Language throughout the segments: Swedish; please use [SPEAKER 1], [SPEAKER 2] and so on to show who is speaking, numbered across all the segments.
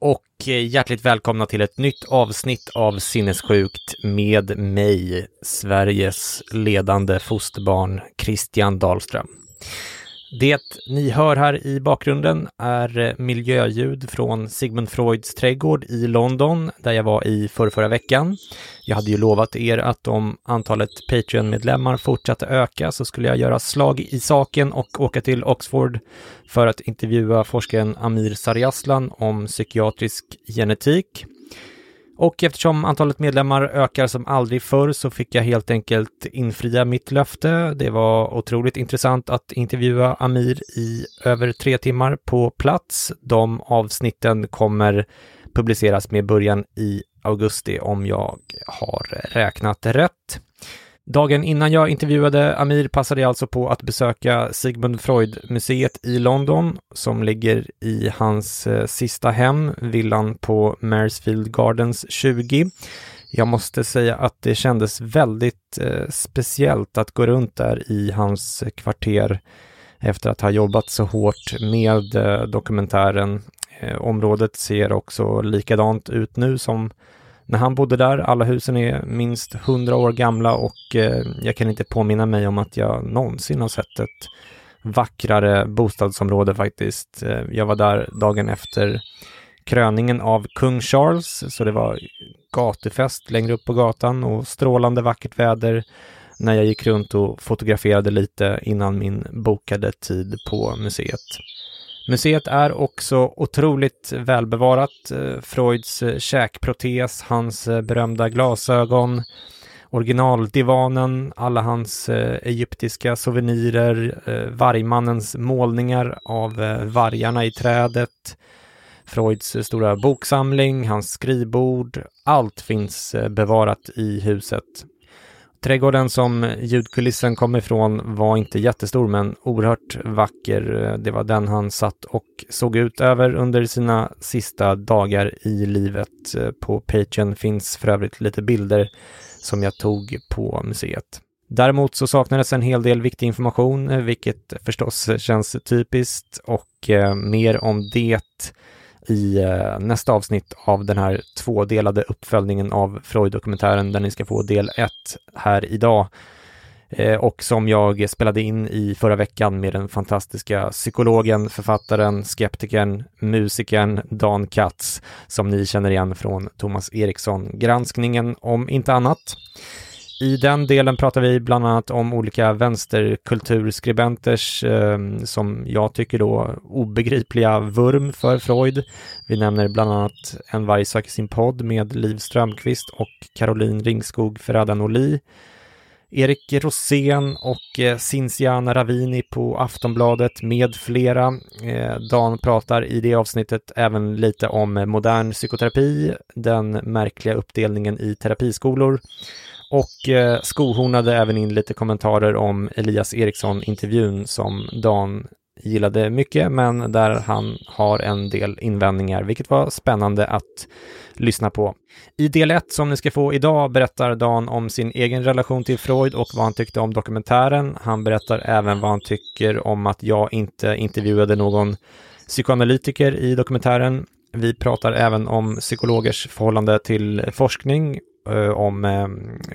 [SPEAKER 1] Och hjärtligt välkomna till ett nytt avsnitt av Sinnessjukt med mig, Sveriges ledande fosterbarn Christian Dahlström. Det ni hör här i bakgrunden är eh, miljöljud från Sigmund Freuds trädgård i London, där jag var i förra veckan. Jag hade ju lovat er att om antalet Patreon-medlemmar fortsatte öka så skulle jag göra slag i saken och åka till Oxford för att intervjua forskaren Amir Sariaslan om psykiatrisk genetik. Och eftersom antalet medlemmar ökar som aldrig förr så fick jag helt enkelt infria mitt löfte. Det var otroligt intressant att intervjua Amir i över tre timmar på plats. De avsnitten kommer publiceras med början i augusti om jag har räknat rätt. Dagen innan jag intervjuade Amir passade jag alltså på att besöka Sigmund Freud-museet i London som ligger i hans eh, sista hem, villan på Maresfield Gardens 20. Jag måste säga att det kändes väldigt eh, speciellt att gå runt där i hans kvarter efter att ha jobbat så hårt med eh, dokumentären. Eh, området ser också likadant ut nu som när han bodde där. Alla husen är minst 100 år gamla och eh, jag kan inte påminna mig om att jag någonsin har sett ett vackrare bostadsområde faktiskt. Eh, jag var där dagen efter kröningen av kung Charles, så det var gatufest längre upp på gatan och strålande vackert väder när jag gick runt och fotograferade lite innan min bokade tid på museet. Museet är också otroligt välbevarat. Eh, Freuds eh, käkprotes, hans eh, berömda glasögon, originaldivanen, alla hans egyptiska souvenirer, vargmannens målningar av vargarna i trädet, Freuds stora boksamling, hans skrivbord. Allt finns bevarat i huset. Trädgården som ljudkulissen kom ifrån var inte jättestor men oerhört vacker. Det var den han satt och såg ut över under sina sista dagar i livet. På Patreon finns för övrigt lite bilder som jag tog på museet. Däremot så saknades en hel del viktig information, vilket förstås känns typiskt och eh, mer om det i eh, nästa avsnitt av den här tvådelade uppföljningen av Freud-dokumentären där ni ska få del 1 här idag eh, och som jag spelade in i förra veckan med den fantastiska psykologen, författaren, skeptikern, musikern Dan Katz som ni känner igen från Thomas Eriksson-granskningen om inte annat. I den delen pratar vi bland annat om olika vänsterkulturskribenters, eh, som jag tycker då, obegripliga vurm för Freud. Vi nämner bland annat En varg söker sin podd med Liv Strömqvist och Caroline Ringskog Ferrada-Noli. Erik Rosén och eh, Ravini på Aftonbladet med flera. Eh, Dan pratar i det avsnittet även lite om modern psykoterapi, den märkliga uppdelningen i terapiskolor och eh, skohornade även in lite kommentarer om Elias Eriksson-intervjun som Dan gillade mycket, men där han har en del invändningar, vilket var spännande att lyssna på. I del 1 som ni ska få idag berättar Dan om sin egen relation till Freud och vad han tyckte om dokumentären. Han berättar även vad han tycker om att jag inte intervjuade någon psykoanalytiker i dokumentären. Vi pratar även om psykologers förhållande till forskning, Eh, om eh,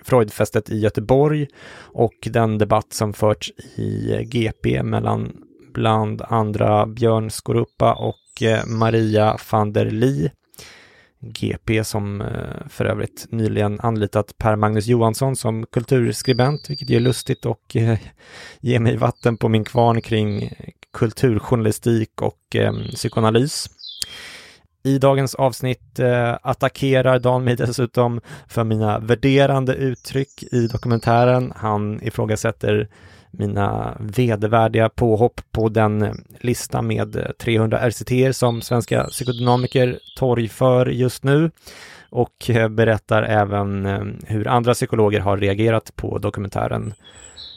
[SPEAKER 1] Freudfestet i Göteborg och den debatt som förts i eh, GP mellan bland andra Björn Skorupa och eh, Maria van der Lie. GP som för övrigt nyligen anlitat Per Magnus Johansson som kulturskribent, vilket är lustigt och ger mig vatten på min kvarn kring kulturjournalistik och psykoanalys. I dagens avsnitt eh, attackerar Dan mig dessutom för mina värderande uttryck i dokumentären. Han ifrågasätter mina vedervärdiga påhopp på den lista med 300 RCT som svenska psykodynamiker torgför just nu och eh, berättar även eh, hur andra psykologer har reagerat på dokumentären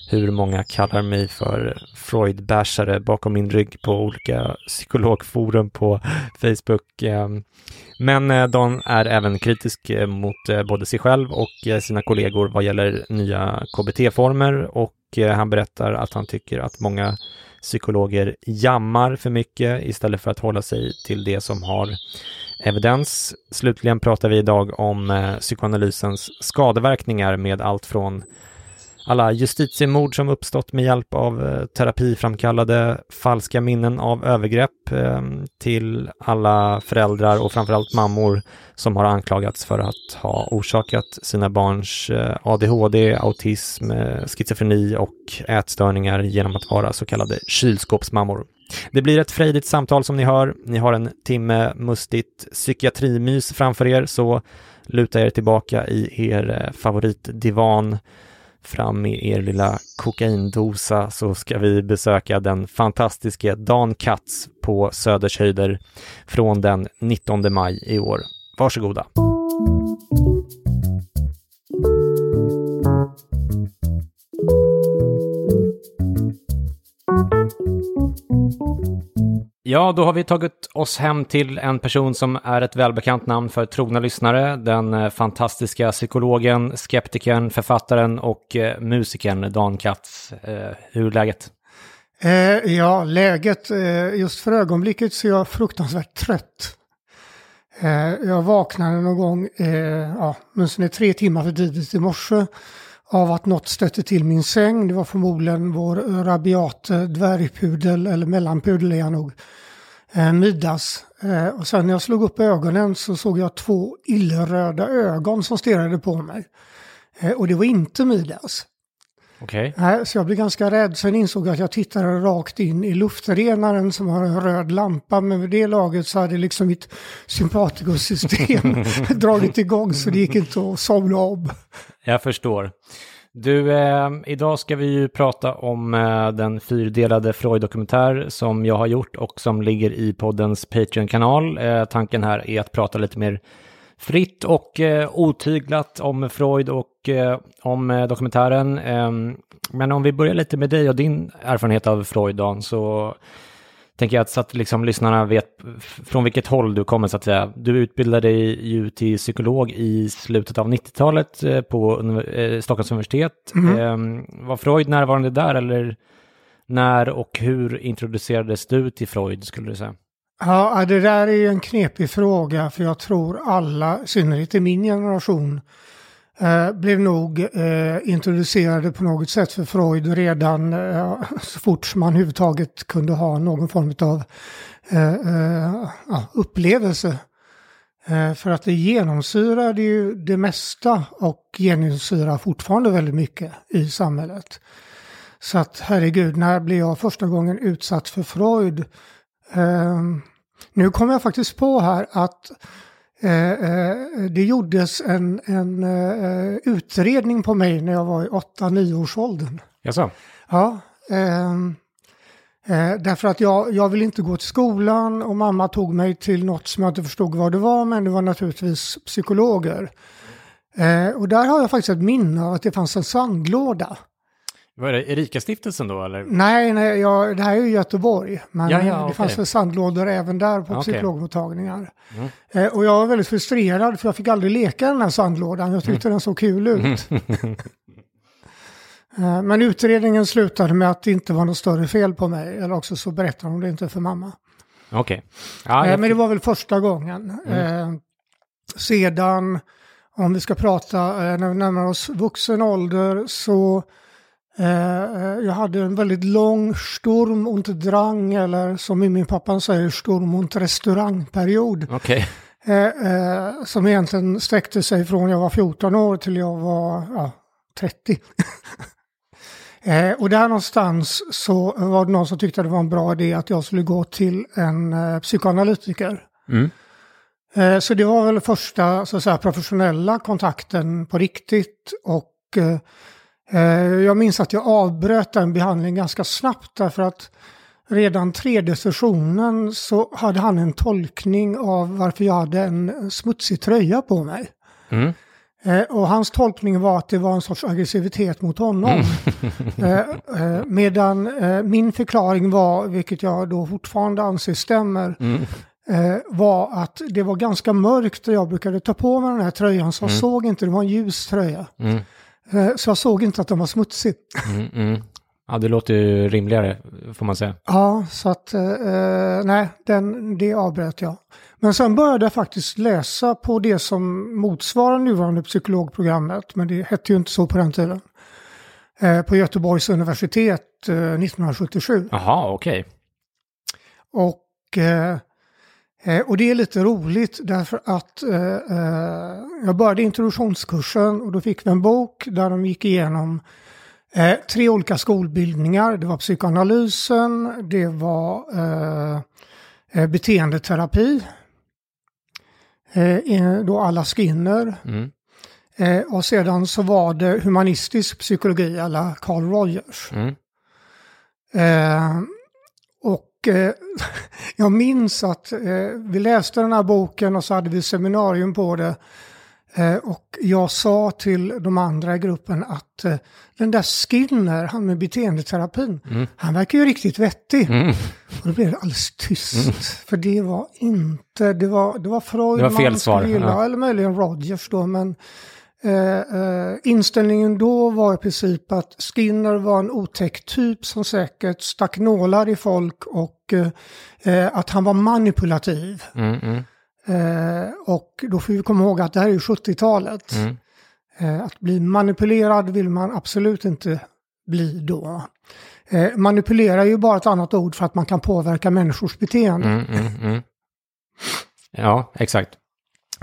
[SPEAKER 1] hur många kallar mig för Freud-bashare bakom min rygg på olika psykologforum på Facebook. Ehm, men eh, Dan är även kritisk eh, mot eh, både sig själv och sina kollegor vad gäller nya KBT-former och han berättar att han tycker att många psykologer jammar för mycket istället för att hålla sig till det som har evidens. Slutligen pratar vi idag om psykoanalysens skadeverkningar med allt från alla justitiemord som uppstått med hjälp av eh, terapiframkallade falska minnen av övergrepp eh, till alla föräldrar och framförallt mammor som har anklagats för att ha orsakat sina barns eh, ADHD, autism, schizofreni och ätstörningar genom att vara så kallade kylskåpsmammor. Det blir ett frejdigt samtal som ni hör. Ni har en timme mustigt psykiatrimys framför er, så luta er tillbaka i er favoritdivan fram med er lilla kokaindosa så ska vi besöka den fantastiske Dan Katz på Söders höjder från den 19 maj i år. Varsågoda! Ja, då har vi tagit oss hem till en person som är ett välbekant namn för trogna lyssnare. Den eh, fantastiska psykologen, skeptikern, författaren och eh, musikern Dan Katz. Eh, hur är läget?
[SPEAKER 2] Eh, ja, läget eh, just för ögonblicket så är jag fruktansvärt trött. Eh, jag vaknade någon gång, ja, åtminstone tre timmar för tidigt i morse av att något stötte till min säng. Det var förmodligen vår rabiate dvärgpudel, eller mellanpudel är jag nog, eh, Midas. Eh, och sen när jag slog upp ögonen så såg jag två illröda ögon som stirrade på mig. Eh, och det var inte Midas.
[SPEAKER 1] Okej. Okay.
[SPEAKER 2] Så jag blev ganska rädd. Sen insåg jag att jag tittade rakt in i luftrenaren som har en röd lampa. Men vid det laget så hade liksom mitt sympatikosystem dragit igång så det gick inte att somna om.
[SPEAKER 1] Jag förstår. Du, eh, idag ska vi ju prata om eh, den fyrdelade Freud-dokumentär som jag har gjort och som ligger i poddens Patreon-kanal. Eh, tanken här är att prata lite mer fritt och eh, otyglat om Freud och eh, om eh, dokumentären. Ehm, men om vi börjar lite med dig och din erfarenhet av Freud, Dan, så tänker jag att, så att liksom lyssnarna vet från vilket håll du kommer så att säga. Du utbildade dig ju till psykolog i slutet av 90-talet eh, på Stockholms universitet. Mm. Var Freud närvarande där eller när och hur introducerades du till Freud skulle du säga?
[SPEAKER 2] Ja, det där är ju en knepig fråga för jag tror alla, i synnerhet i min generation, eh, blev nog eh, introducerade på något sätt för Freud redan eh, så fort man överhuvudtaget kunde ha någon form av eh, eh, ja, upplevelse. Eh, för att det genomsyrade ju det mesta och genomsyrar fortfarande väldigt mycket i samhället. Så att herregud, när blev jag första gången utsatt för Freud? Nu kommer jag faktiskt på här att Eh, eh, det gjordes en, en uh, utredning på mig när jag var i 8-9 års åldern.
[SPEAKER 1] Jaså?
[SPEAKER 2] Ja. Uh, därför att jag, jag ville inte gå till skolan och mamma tog mig till något som jag inte förstod vad det var, men det var naturligtvis psykologer. och där har jag faktiskt ett minne av att det fanns en sandlåda.
[SPEAKER 1] Var det Erika-stiftelsen då eller?
[SPEAKER 2] Nej, nej jag, det här är ju Göteborg. Men
[SPEAKER 1] Ja, ja,
[SPEAKER 2] det
[SPEAKER 1] okej.
[SPEAKER 2] fanns väl sandlådor även där på
[SPEAKER 1] Okej.
[SPEAKER 2] psykologmottagningar.
[SPEAKER 1] Mm.
[SPEAKER 2] Eh, och jag var väldigt frustrerad för jag fick aldrig leka den här sandlådan. Jag tyckte den såg kul ut. Eh, men utredningen slutade med att det inte var något större fel på mig. Eller också så berättade de det inte för mamma.
[SPEAKER 1] Okej. Ja,
[SPEAKER 2] Eh,
[SPEAKER 1] jag-
[SPEAKER 2] men det var väl första gången. Eh, sedan, om vi ska prata eh, när vi närmar oss vuxen ålder, så jag hade en väldigt lång Sturm und Drang, eller som min pappa säger, Sturm und Restaurangperiod.
[SPEAKER 1] Okej.
[SPEAKER 2] Eh, eh, som egentligen sträckte sig från jag var 14 år till jag var ja, 30. eh, och där någonstans så var det någon som tyckte det var en bra idé att jag skulle gå till en eh, psykoanalytiker.
[SPEAKER 1] Mm.
[SPEAKER 2] Eh, så det var väl första så att säga, professionella kontakten på riktigt. Och eh, eh, jag minns att jag avbröt den behandlingen ganska snabbt därför att redan tredje sessionen så hade han en tolkning av varför jag hade en smutsig tröja på mig.
[SPEAKER 1] Mm.
[SPEAKER 2] Eh, och hans tolkning var att det var en sorts aggressivitet mot honom. eh, eh, medan eh, min förklaring var, vilket jag då fortfarande anser stämmer,
[SPEAKER 1] Mm.
[SPEAKER 2] eh, var att det var ganska mörkt och jag brukade ta på mig den här tröjan så jag såg inte, det var en ljus tröja. Eh, så jag såg inte att den var smutsig.
[SPEAKER 1] Mm. Mm. Ja, det låter ju rimligare får man säga.
[SPEAKER 2] Ja, så att eh, eh, nej, den, det avbröt jag. Men sen började jag faktiskt läsa på det som motsvarar nuvarande psykologprogrammet, men det hette ju inte så på den tiden. På Göteborgs universitet eh, 1977.
[SPEAKER 1] Jaha, okej.
[SPEAKER 2] Och, eh, eh, och det är lite roligt därför att eh, eh, jag började introduktionskursen och då fick vi en bok där de gick igenom eh, tre olika skolbildningar. Det var psykoanalysen, det var eh, eh, beteendeterapi, då alla Skinner.
[SPEAKER 1] Mm.
[SPEAKER 2] Och sedan så var det humanistisk psykologi, alla Carl Rogers.
[SPEAKER 1] Mm.
[SPEAKER 2] Eh, jag minns att eh, vi läste den här boken och så hade vi seminarium på det. Eh, och jag sa till de andra i gruppen att eh, den där Skinner, han med beteendeterapin, han verkar ju riktigt vettig.
[SPEAKER 1] Mm.
[SPEAKER 2] Och då blev det alldeles tyst. För det var inte, det var, det var Freud
[SPEAKER 1] Det var fel
[SPEAKER 2] man
[SPEAKER 1] svar,
[SPEAKER 2] gilla,
[SPEAKER 1] ja.
[SPEAKER 2] eller möjligen Rogers då, men eh, eh, inställningen då var i princip att Skinner var en otäck typ som säkert stack nålar i folk och eh, eh, att han var manipulativ.
[SPEAKER 1] Mm. Mm.
[SPEAKER 2] Eh, och då får vi komma ihåg att det här är ju 70-talet.
[SPEAKER 1] Mm.
[SPEAKER 2] Eh, att bli manipulerad vill man absolut inte bli då. Manipulera är ju bara ett annat ord för att man kan påverka människors beteende.
[SPEAKER 1] Mm. Mm. Mm. Ja, exakt.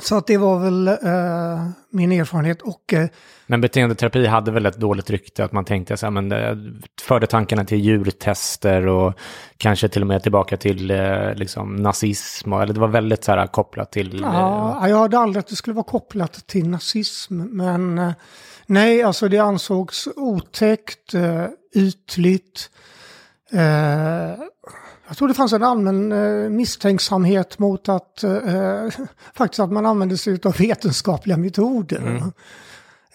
[SPEAKER 2] Så att det var väl eh, min erfarenhet. Och eh,
[SPEAKER 1] Men beteendeterapi hade väl ett dåligt rykte, att man tänkte så här, men det förde tankarna till djurtester och kanske till och med tillbaka till eh, liksom nazism, eller det var väldigt så här kopplat till... eh,
[SPEAKER 2] ja, jag hade aldrig att det skulle vara kopplat till nazism. Men eh, nej, alltså det ansågs otäckt, eh, ytligt. Jag tror det fanns en allmän eh, misstänksamhet mot att eh, faktiskt att man använde sig av vetenskapliga metoder.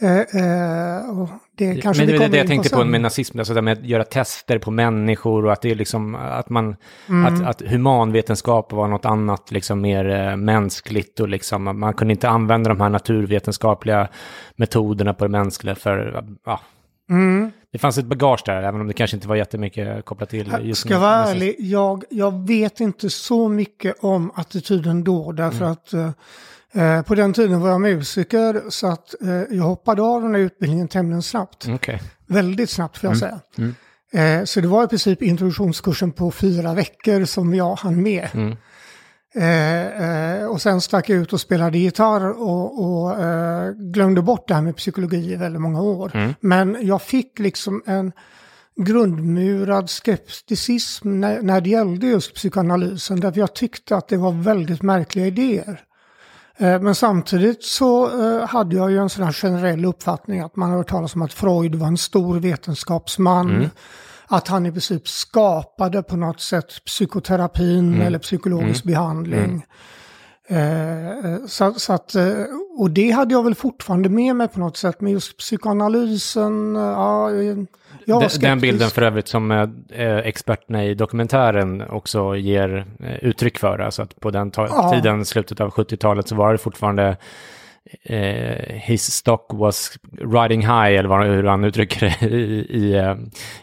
[SPEAKER 2] Eh, eh, och det kanske
[SPEAKER 1] men det är det jag tänkte på
[SPEAKER 2] sen.
[SPEAKER 1] med nazism, alltså det med att göra tester på människor och att det är liksom att man,
[SPEAKER 2] Mm.
[SPEAKER 1] att, att humanvetenskap var något annat, liksom mer eh, mänskligt och liksom man kunde inte använda de här naturvetenskapliga metoderna på det mänskliga för, ja,
[SPEAKER 2] Mm.
[SPEAKER 1] Det fanns ett bagage där, även om det kanske inte var jättemycket kopplat till just
[SPEAKER 2] Ska jag vara ärlig, jag, jag vet inte så mycket om attityden då därför
[SPEAKER 1] Mm.
[SPEAKER 2] att eh, eh, på den tiden var jag musiker så att eh, jag hoppade av den här utbildningen tämligen snabbt.
[SPEAKER 1] Okej.
[SPEAKER 2] Väldigt snabbt får jag säga.
[SPEAKER 1] Mm.
[SPEAKER 2] Eh, så det var i princip introduktionskursen på fyra veckor som jag hann med.
[SPEAKER 1] Mm.
[SPEAKER 2] Eh, eh, och sen stack jag ut och spelade gitarr och, och eh, glömde bort det här med psykologi i väldigt många år.
[SPEAKER 1] Mm.
[SPEAKER 2] Men jag fick liksom en grundmurad skepticism när, när det gällde just psykoanalysen. Därför jag tyckte att det var väldigt märkliga idéer. Eh, Men samtidigt så eh, hade jag ju en sån här generell uppfattning att man har hört talas om att Freud var en stor vetenskapsman. Att han i princip skapade på något sätt psykoterapin eller psykologisk behandling. Eh, så, så, att, eh, och det hade jag väl fortfarande med mig på något sätt, men just psykoanalysen, eh, ja, jag var
[SPEAKER 1] skeptisk. Den bilden för övrigt som eh, experterna i dokumentären också ger eh, uttryck för, alltså att på den ja. tiden, slutet av 70-talet, så var det fortfarande eh, his stock was riding high, eller vad, hur han uttrycker det i, i,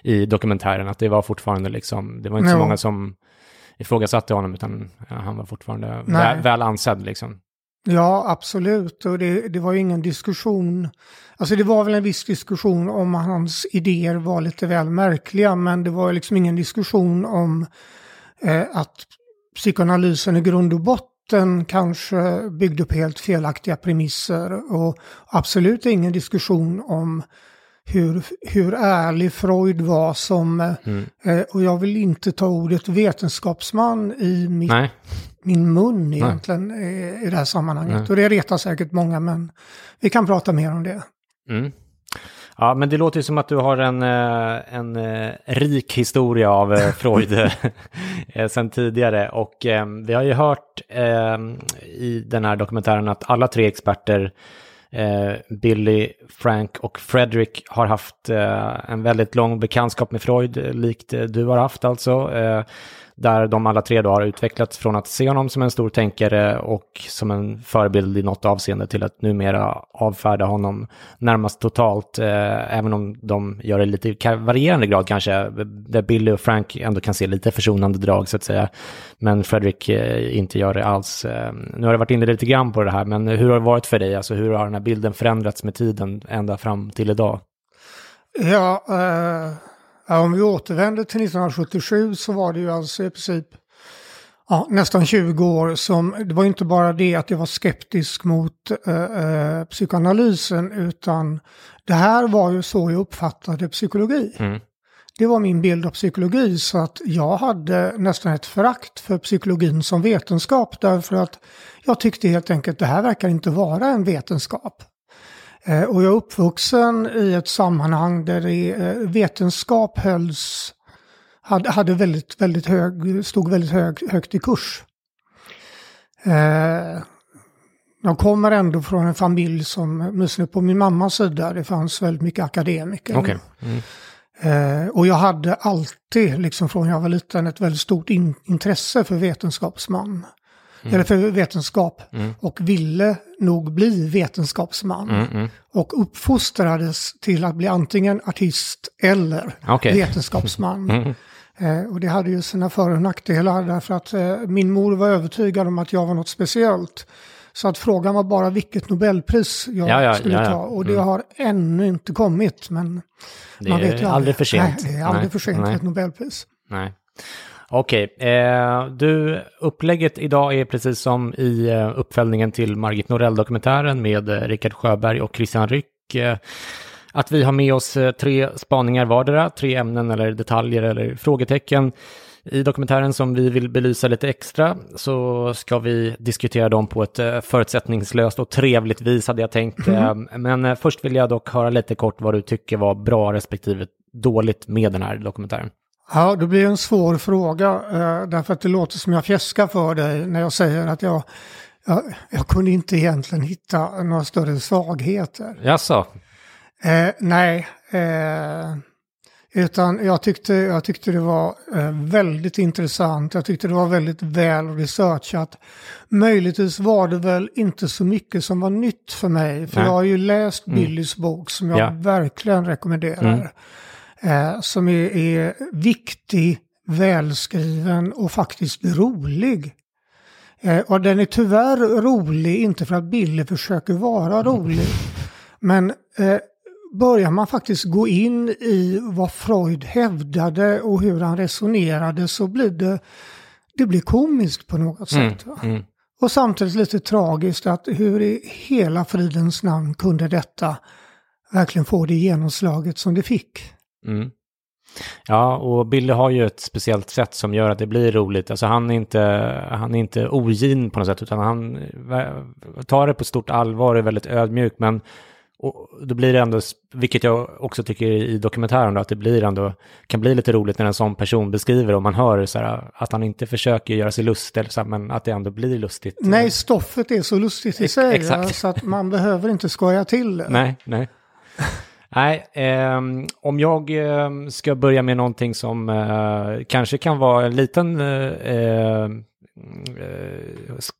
[SPEAKER 1] i dokumentären, att det var fortfarande liksom, det var inte så många som ifrågasatte honom, utan ja, han var fortfarande väl, väl ansedd liksom.
[SPEAKER 2] Ja, absolut. Och det, det var ju ingen diskussion. Alltså det var väl en viss diskussion om hans idéer var lite väl märkliga, men det var liksom ingen diskussion om eh, att psykoanalysen i grund och botten kanske byggde på helt felaktiga premisser. Och absolut ingen diskussion om hur, hur ärlig Freud var som, mm. eh, och jag vill inte ta ordet vetenskapsman i mitt, min mun egentligen i, i det här sammanhanget. Nej. Och det retar säkert många, men vi kan prata mer om det.
[SPEAKER 1] Mm. Ja, men det låter ju som att du har en, eh, en, eh, rik historia av eh, Freud sen tidigare. Och vi har ju hört i den här dokumentären att alla tre experter Eh, Billy, Frank och Frederick har haft en väldigt lång bekantskap med Freud, likt du har haft alltså där de alla tre då har utvecklats från att se honom som en stor tänkare och som en förebild i något avseende till att numera avfärda honom närmast totalt, eh, även om de gör det i lite varierande grad kanske, där Billy och Frank ändå kan se lite försonande drag så att säga, men Fredrik eh, inte gör det alls. Eh, nu har det varit inne lite grann på det här, men hur har det varit för dig? Alltså hur har den här bilden förändrats med tiden ända fram till idag?
[SPEAKER 2] Ja, eh, om vi återvänder till 1977 så var det ju alltså i princip ja, nästan 20 år som, det var inte bara det att jag var skeptisk mot eh, eh, psykoanalysen utan det här var ju så jag uppfattade psykologi. Mm. Det var min bild av psykologi så att jag hade nästan ett förakt för psykologin som vetenskap därför att jag tyckte helt enkelt att det här verkar inte vara en vetenskap. Eh, och jag är uppvuxen i ett sammanhang där det, eh, vetenskap hölls, hade, hade väldigt, väldigt hög, stod väldigt hög, högt i kurs. Eh, jag kommer ändå från en familj som, åtminstone på min mammas sida, det fanns väldigt mycket akademiker.
[SPEAKER 1] Okay. Mm.
[SPEAKER 2] Eh, och jag hade alltid, liksom från jag var liten, ett väldigt stort in intresse för vetenskapsman. Mm. Eller för vetenskap. Mm. Och ville nog bli vetenskapsman. Mm, mm. och uppfostrades till att bli antingen artist eller okay. vetenskapsman. Mm. Eh, och det hade ju sina för och nackdelar därför att eh, min mor var övertygad om att jag var något speciellt. Så att frågan var bara vilket Nobelpris jag ja, ja, skulle ja, ta. Och det mm. har ännu inte kommit. Men
[SPEAKER 1] det man vet ju aldrig för sent.
[SPEAKER 2] Nej, det är aldrig Nej. för sent för ett Nobelpris.
[SPEAKER 1] Nej. Okej, okay. eh, du, upplägget idag är precis som i eh, uppföljningen till Margit Norell-dokumentären med eh, Richard Sjöberg och Christian Ryck. Eh, att vi har med oss eh, tre spaningar vardera, tre ämnen eller detaljer eller frågetecken i dokumentären som vi vill belysa lite extra så ska vi diskutera dem på ett förutsättningslöst och trevligt vis hade jag tänkt. Mm. Men först vill jag dock höra lite kort vad du tycker var bra respektive dåligt med den här dokumentären.
[SPEAKER 2] Ja, det blir en svår fråga därför att det låter som jag fjäskar för dig när jag säger att jag, jag, jag kunde inte egentligen hitta några större svagheter.
[SPEAKER 1] Jaså?
[SPEAKER 2] Eh, nej. Eh, utan jag tyckte, jag tyckte det var eh, väldigt intressant. Jag tyckte det var väldigt väl researchat. Möjligtvis var det väl inte så mycket som var nytt för mig. För Nej. jag har ju läst mm. Billys bok som jag ja. verkligen rekommenderar. Mm. Eh, som är, är viktig, välskriven och faktiskt rolig. Eh, och den är tyvärr rolig, inte för att Billy försöker vara rolig. Men eh, börjar man faktiskt gå in i vad Freud hävdade och hur han resonerade så blir det, det blir komiskt på något mm, sätt. Mm. Och samtidigt lite tragiskt att hur i hela fridens namn kunde detta verkligen få det genomslaget som det fick. Mm.
[SPEAKER 1] Ja, och Billy har ju ett speciellt sätt som gör att det blir roligt. Alltså han är inte, han är inte ogin på något sätt, utan han tar det på stort allvar och är väldigt ödmjuk. Men och då blir det ändå, vilket jag också tycker i dokumentären, då, att det blir ändå, kan bli lite roligt när en sån person beskriver och man hör så här, att han inte försöker göra sig lustig, så här, men att det ändå blir lustigt.
[SPEAKER 2] Nej, stoffet är så lustigt i sig,
[SPEAKER 1] Exakt.
[SPEAKER 2] så att man behöver inte skoja till det.
[SPEAKER 1] Nej, nej. Nej, eh, om jag eh, ska börja med någonting som eh, kanske kan vara en liten eh,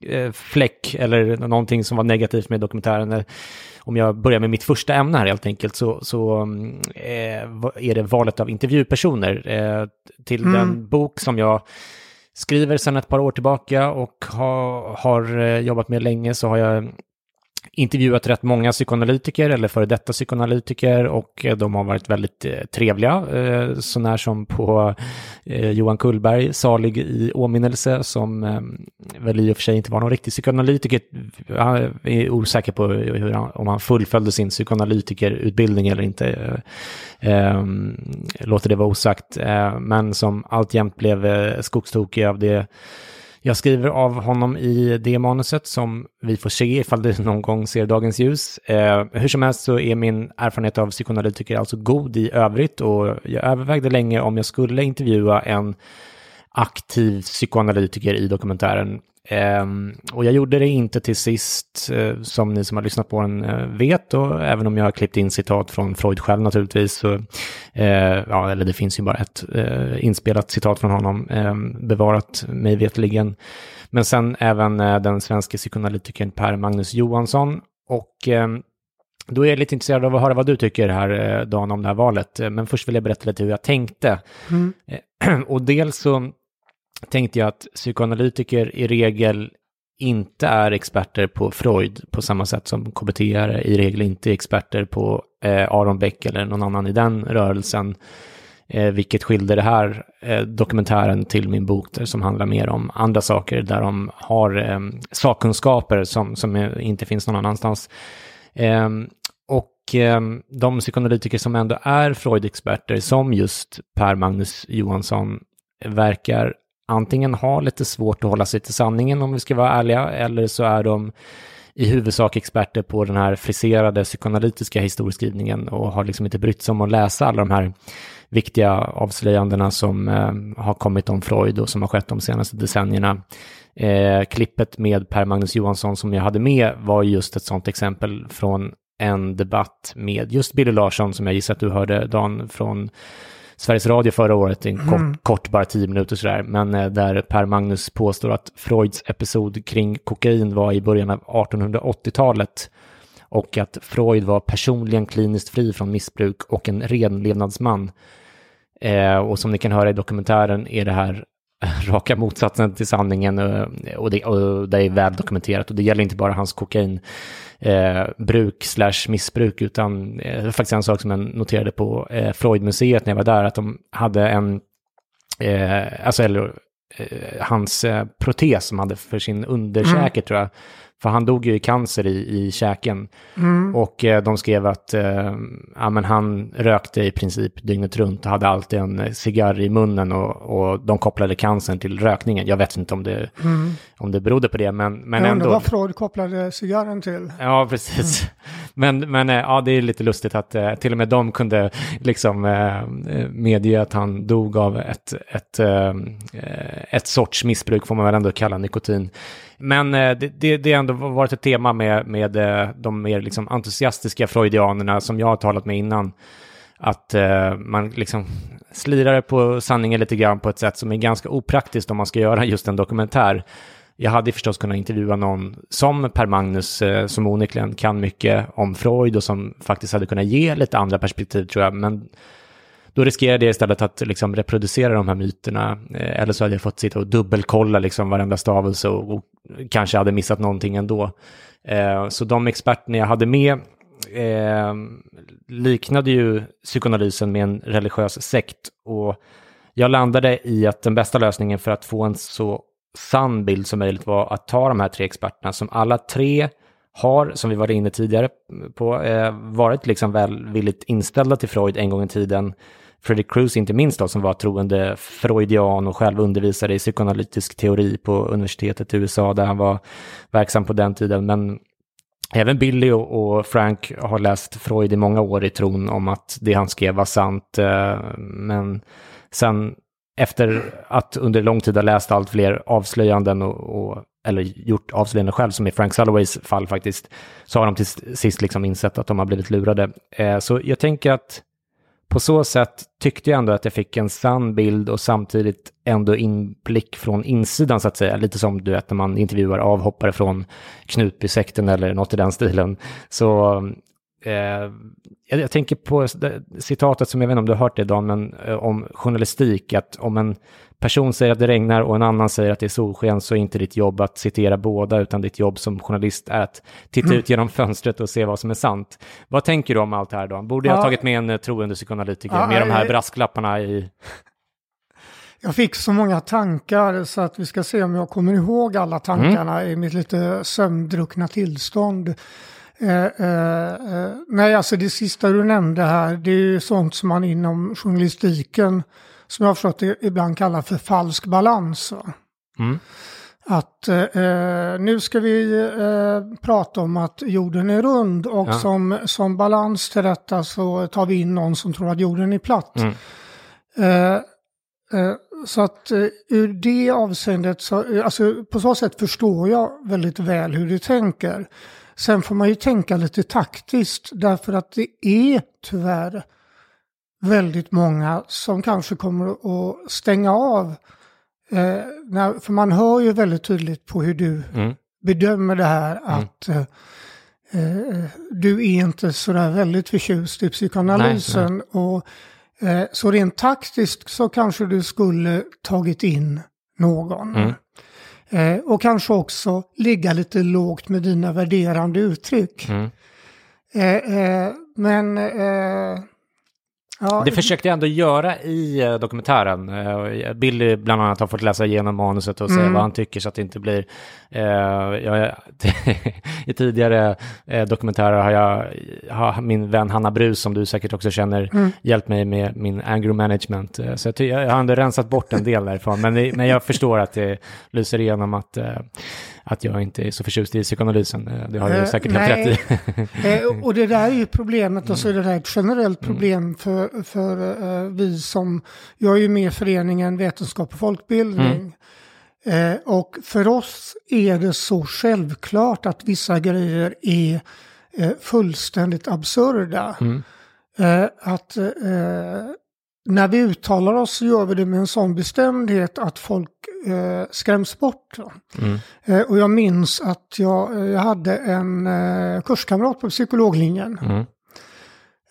[SPEAKER 1] eh, fläck eller någonting som var negativt med dokumentären. Om jag börjar med mitt första ämne här helt enkelt så, så eh, är det valet av intervjupersoner eh, till mm. den bok som jag skriver sedan ett par år tillbaka och ha, har jobbat med länge så har jag intervjuat rätt många psykoanalytiker eller före detta psykoanalytiker och eh, de har varit väldigt eh, trevliga, eh, sånär som på Johan Kullberg, salig i åminnelse, som väl i och för sig inte var någon riktig psykoanalytiker. Jag är osäker på hur han, om han fullföljde sin psykoanalytikerutbildning eller inte. Ehm, låter det vara osagt, men som alltjämt blev skogstokig av det jag skriver av honom i det manuset som vi får se ifall det någon gång ser dagens ljus. Eh, hur som helst så är min erfarenhet av psykoanalytiker alltså god i övrigt och jag övervägde länge om jag skulle intervjua en aktiv psykoanalytiker i dokumentären. Um, och jag gjorde det inte till sist, uh, som ni som har lyssnat på den uh, vet, och även om jag har klippt in citat från Freud själv naturligtvis, så, uh, ja, eller det finns ju bara ett inspelat citat från honom, um, bevarat mig vetligen. Men sen även den svenska psykoanalytikern Per Magnus Johansson. Och um, då är jag lite intresserad av att höra vad du tycker här, Dan, om det här valet. Men först vill jag berätta lite hur jag tänkte. Mm. och dels så tänkte jag att psykoanalytiker i regel inte är experter på Freud på samma sätt som KBT i regel inte experter på eh, Aron Beck eller någon annan i den rörelsen. Eh, vilket skilde det här eh, dokumentären till min bok där, som handlar mer om andra saker där de har eh, sakkunskaper som, som inte finns någon annanstans. Eh, och eh, de psykoanalytiker som ändå är Freud-experter, som just Per Magnus Johansson, verkar antingen har lite svårt att hålla sig till sanningen om vi ska vara ärliga, eller så är de i huvudsak experter på den här friserade psykoanalytiska historieskrivningen och har liksom inte brytt sig om att läsa alla de här viktiga avslöjandena som eh, har kommit om Freud och som har skett de senaste decennierna. Eh, klippet med Per Magnus Johansson som jag hade med var just ett sådant exempel från en debatt med just Billy Larsson som jag gissar att du hörde, Dan, från Sveriges Radio förra året, en kort, mm. kort bara tio minuter sådär, men eh, där Per Magnus påstår att Freuds episod kring kokain var i början av 1880-talet och att Freud var personligen kliniskt fri från missbruk och en renlevnadsman. Eh, och som ni kan höra i dokumentären är det här raka motsatsen till sanningen eh, och det, och det är väl dokumenterat och det gäller inte bara hans kokain eh, bruk slash missbruk, utan eh, faktiskt en sak som jag noterade på eh, Freudmuseet när jag var där, att de hade en, eh, alltså eller eh, hans eh, protes som hade för sin underkäke mm. tror jag, för han dog ju i cancer i, i käken. Mm. Och eh, de skrev att eh, ja, men han rökte i princip dygnet runt och hade alltid en cigarr i munnen och, och de kopplade cancern till rökningen. Jag vet inte om det, mm. Om det berodde på det, men, men
[SPEAKER 2] Jag
[SPEAKER 1] ändå.
[SPEAKER 2] vad Freud kopplade cigarren till.
[SPEAKER 1] Ja, precis. Mm. Men, men eh, ja, det är lite lustigt att eh, till och med de kunde liksom eh, medge att han dog av ett, ett, eh, ett sorts missbruk, får man väl ändå kalla nikotin. Men eh, det, det, det har ändå varit ett tema med, med eh, de mer liksom entusiastiska freudianerna som jag har talat med innan. Att eh, man liksom slirar på sanningen lite grann på ett sätt som är ganska opraktiskt om man ska göra just en dokumentär. Jag hade förstås kunnat intervjua någon som Per Magnus, eh, som onekligen kan mycket om Freud och som faktiskt hade kunnat ge lite andra perspektiv tror jag. Men då riskerade jag istället att liksom reproducera de här myterna. Eh, eller så hade jag fått sitta och dubbelkolla liksom varenda stavelse och, och kanske hade missat någonting ändå. Eh, så de experterna jag hade med eh, liknade ju psykoanalysen med en religiös sekt. Och jag landade i att den bästa lösningen för att få en så sann bild som möjligt var att ta de här tre experterna som alla tre har, som vi var inne tidigare på, eh, varit liksom välvilligt inställda till Freud en gång i tiden Fredrik Cruz inte minst då, som var troende freudian och själv undervisade i psykoanalytisk teori på universitetet i USA där han var verksam på den tiden. Men även Billy och, Frank har läst Freud i många år i tron om att det han skrev var sant. Eh, men sen efter att under lång tid ha läst allt fler avslöjanden och, och eller gjort avslöjanden själv, som i Frank Salloways fall faktiskt, så har de till sist liksom insett att de har blivit lurade. Eh, så jag tänker att på så sätt tyckte jag ändå att jag fick en sann bild och samtidigt ändå inblick från insidan så att säga. Lite som du vet när man intervjuar avhoppare från Knutbysekten eller något i den stilen. Så eh, jag, jag, tänker på citatet som jag vet inte om du har hört det Dan, men eh, om journalistik, att om en person säger att det regnar och en annan säger att det är solsken så är inte ditt jobb att citera båda utan ditt jobb som journalist är att titta mm. ut genom fönstret och se vad som är sant. Vad tänker du om allt det här då? Borde jag ha tagit med en eh, troende psykoanalytiker ja, med de här brasklapparna i?
[SPEAKER 2] Jag fick så många tankar så att vi ska se om jag kommer ihåg alla tankarna mm. i mitt lite sömndruckna tillstånd. Eh, eh, eh, nej, alltså det sista du nämnde här, det är ju sånt som man inom journalistiken som jag har förstått det ibland kallar för falsk balans. Mm. Att eh, nu ska vi prata om att jorden är rund och ja. som, som balans till detta så tar vi in någon som tror att jorden är platt. Mm. Eh, eh så att eh, ur det avseendet, så, alltså på så sätt förstår jag väldigt väl hur du tänker. Sen får man ju tänka lite taktiskt därför att det är tyvärr väldigt många som kanske kommer att stänga av. Eh, när, för man hör ju väldigt tydligt på hur du mm. bedömer det här mm. att eh, eh, du är inte sådär väldigt förtjust i psykoanalysen. Nej, nej. Och, eh, så rent taktiskt så kanske du skulle tagit in någon. Mm. Eh, och kanske också ligga lite lågt med dina värderande uttryck. Mm. Eh, men
[SPEAKER 1] Ja, det försökte jag ändå göra i uh, dokumentären. Uh, Billy bland annat har fått läsa igenom manuset och mm. säga vad han tycker så att det inte blir... Uh, jag, I tidigare dokumentärer har jag har min vän Hanna Brus, som du säkert också känner, mm. hjälpt mig med min anger management. så jag, jag, har ändå rensat bort en del därifrån. Men, men jag förstår att det lyser igenom att att jag inte är så förtjust i psykoanalysen. Eh, det har du uh, säkert helt rätt
[SPEAKER 2] i. uh, och det där är ju problemet, och så är det där ett generellt mm. problem mm. för, för uh, vi som, jag är ju med i föreningen Vetenskap och folkbildning. Mm. och för oss är det så självklart att vissa grejer är fullständigt absurda. Mm. att när vi uttalar oss så gör vi det med en sån bestämdhet att folk eh, skräms bort. Mm. Eh, och jag minns att jag, eh, jag hade en eh, kurskamrat på psykologlinjen. Mm.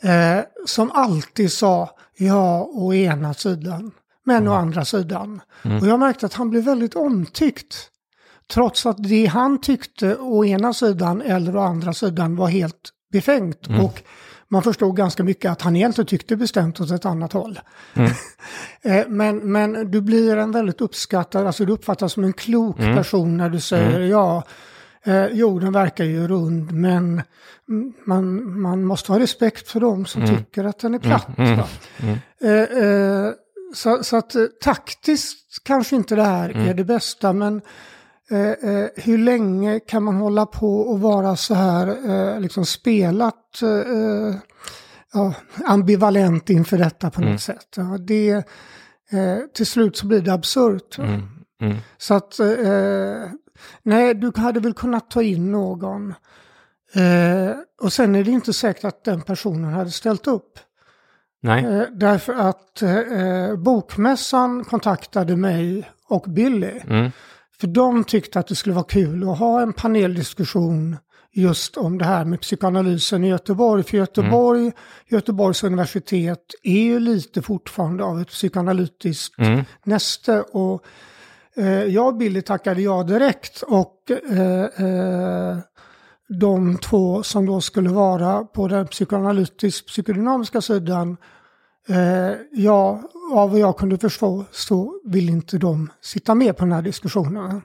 [SPEAKER 2] Eh, som alltid sa ja å ena sidan, men mm. å andra sidan. Mm. Och jag märkte att han blev väldigt omtyckt. Trots att det han tyckte å ena sidan eller å andra sidan var helt befängt. Mm. Och man förstod ganska mycket att han egentligen tyckte bestämt åt ett annat håll. Mm. Eh, men, men du blir en väldigt uppskattad, alltså du uppfattas som en klok mm. person när du säger mm. ja, eh, jorden verkar ju rund men man, man måste ha respekt för dem som mm. tycker att den är platt. Mm. Mm. Eh, eh, så, så, att eh, taktiskt kanske inte det här är det bästa men Eh, eh, hur länge kan man hålla på och vara så här eh, liksom spelat eh, ja, ambivalent inför detta på något mm. sätt? Ja, det, eh, till slut så blir det absurt. Mm. Mm. Så att, nej, du hade väl kunnat ta in någon. och sen är det inte säkert att den personen hade ställt upp.
[SPEAKER 1] Nej.
[SPEAKER 2] därför att Bokmässan kontaktade mig och Billy. För de tyckte att det skulle vara kul att ha en paneldiskussion just om det här med psykoanalysen i Göteborg. För Göteborg, mm. Göteborgs universitet är ju lite fortfarande av ett psykoanalytiskt mm. näste. Och eh, jag och Billy tackade ja direkt. Och eh, eh, de två som då skulle vara på den psykoanalytisk psykodynamiska sidan Eh, ja, av vad jag kunde förstå så vill inte de sitta med på den här diskussionen.